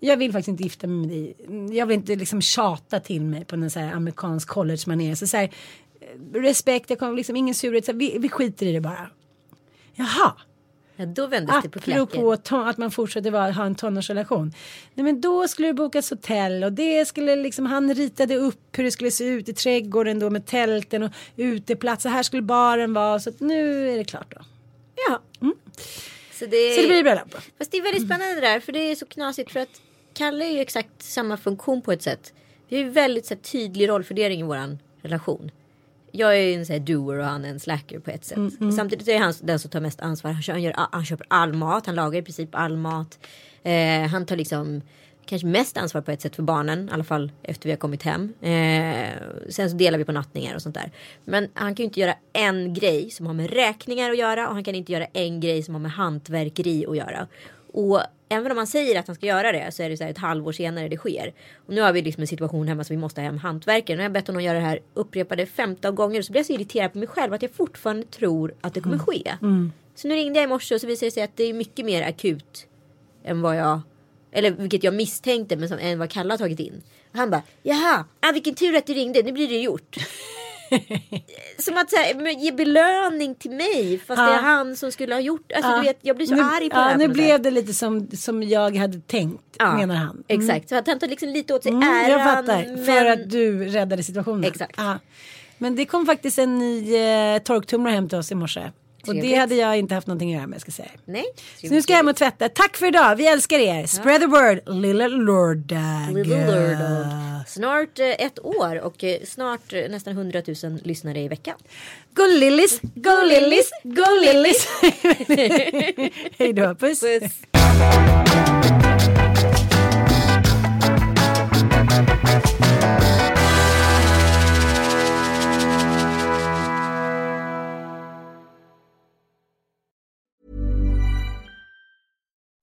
jag vill faktiskt inte gifta mig med dig. Jag vill inte liksom tjata till mig på någon så här amerikansk college manér. Så, så här, respekt, jag kommer liksom ingen surhet, så här, vi, vi skiter i det bara. Jaha. Ja, då vändes det på klacken. Apropå att man fortsätter vara, ha en tonårsrelation. Nej men då skulle det bokas hotell och det skulle liksom, han ritade upp hur det skulle se ut i trädgården då med tälten och uteplats. Så här skulle baren vara så nu är det klart då. Ja. Så, det... Så det blir bröllop. Fast det är väldigt spännande det där. För det är så knasigt. För att Kalle är ju exakt samma funktion på ett sätt. Vi har ju väldigt så här, tydlig rollfördelning i vår relation. Jag är en så här, doer och han är en slacker på ett sätt. Mm, Samtidigt är han den som tar mest ansvar. Han, kö- han, gör, han köper all mat, han lagar i princip all mat. Eh, han tar liksom kanske mest ansvar på ett sätt för barnen. I alla fall efter vi har kommit hem. Eh, sen så delar vi på nattningar och sånt där. Men han kan ju inte göra en grej som har med räkningar att göra. Och han kan inte göra en grej som har med hantverkeri att göra. Och även om man säger att han ska göra det så är det så här ett halvår senare det sker. Och nu har vi liksom en situation hemma så vi måste ha hem hantverkaren. Och jag har bett honom göra det här upprepade 15 gånger. Så blir jag så irriterad på mig själv att jag fortfarande tror att det kommer ske. Så nu ringde jag i morse och så visade det sig att det är mycket mer akut än vad jag eller vilket jag misstänkte men som, än vad Kalle har tagit in. Och han bara jaha, ah, vilken tur att du ringde, nu blir det gjort. som att här, ge belöning till mig fast det är han som skulle ha gjort. Alltså du vet, jag blir så nu, arg på ja, det här. Nu blev det lite som, som jag hade tänkt, Ja, menar han. Mm. Exakt, så han tar liksom lite åt sig Mm, äran. jag fattar, men... för att du räddade situationen. Exakt. Ja. Men det kom faktiskt en ny eh, torktumlare hem till oss i morse. Och det Trevligt. hade jag inte haft någonting att göra med ska jag säga. Nej. Så nu ska jag hem och tvätta. Tack för idag, vi älskar er. Spread the word, lilla lördag. Little lördag. Snart eh, ett år och eh, snart eh, nästan 100 000 lyssnare i veckan. Go Lillis, go Lillis, go Lillis. Hej då, puss. Puss.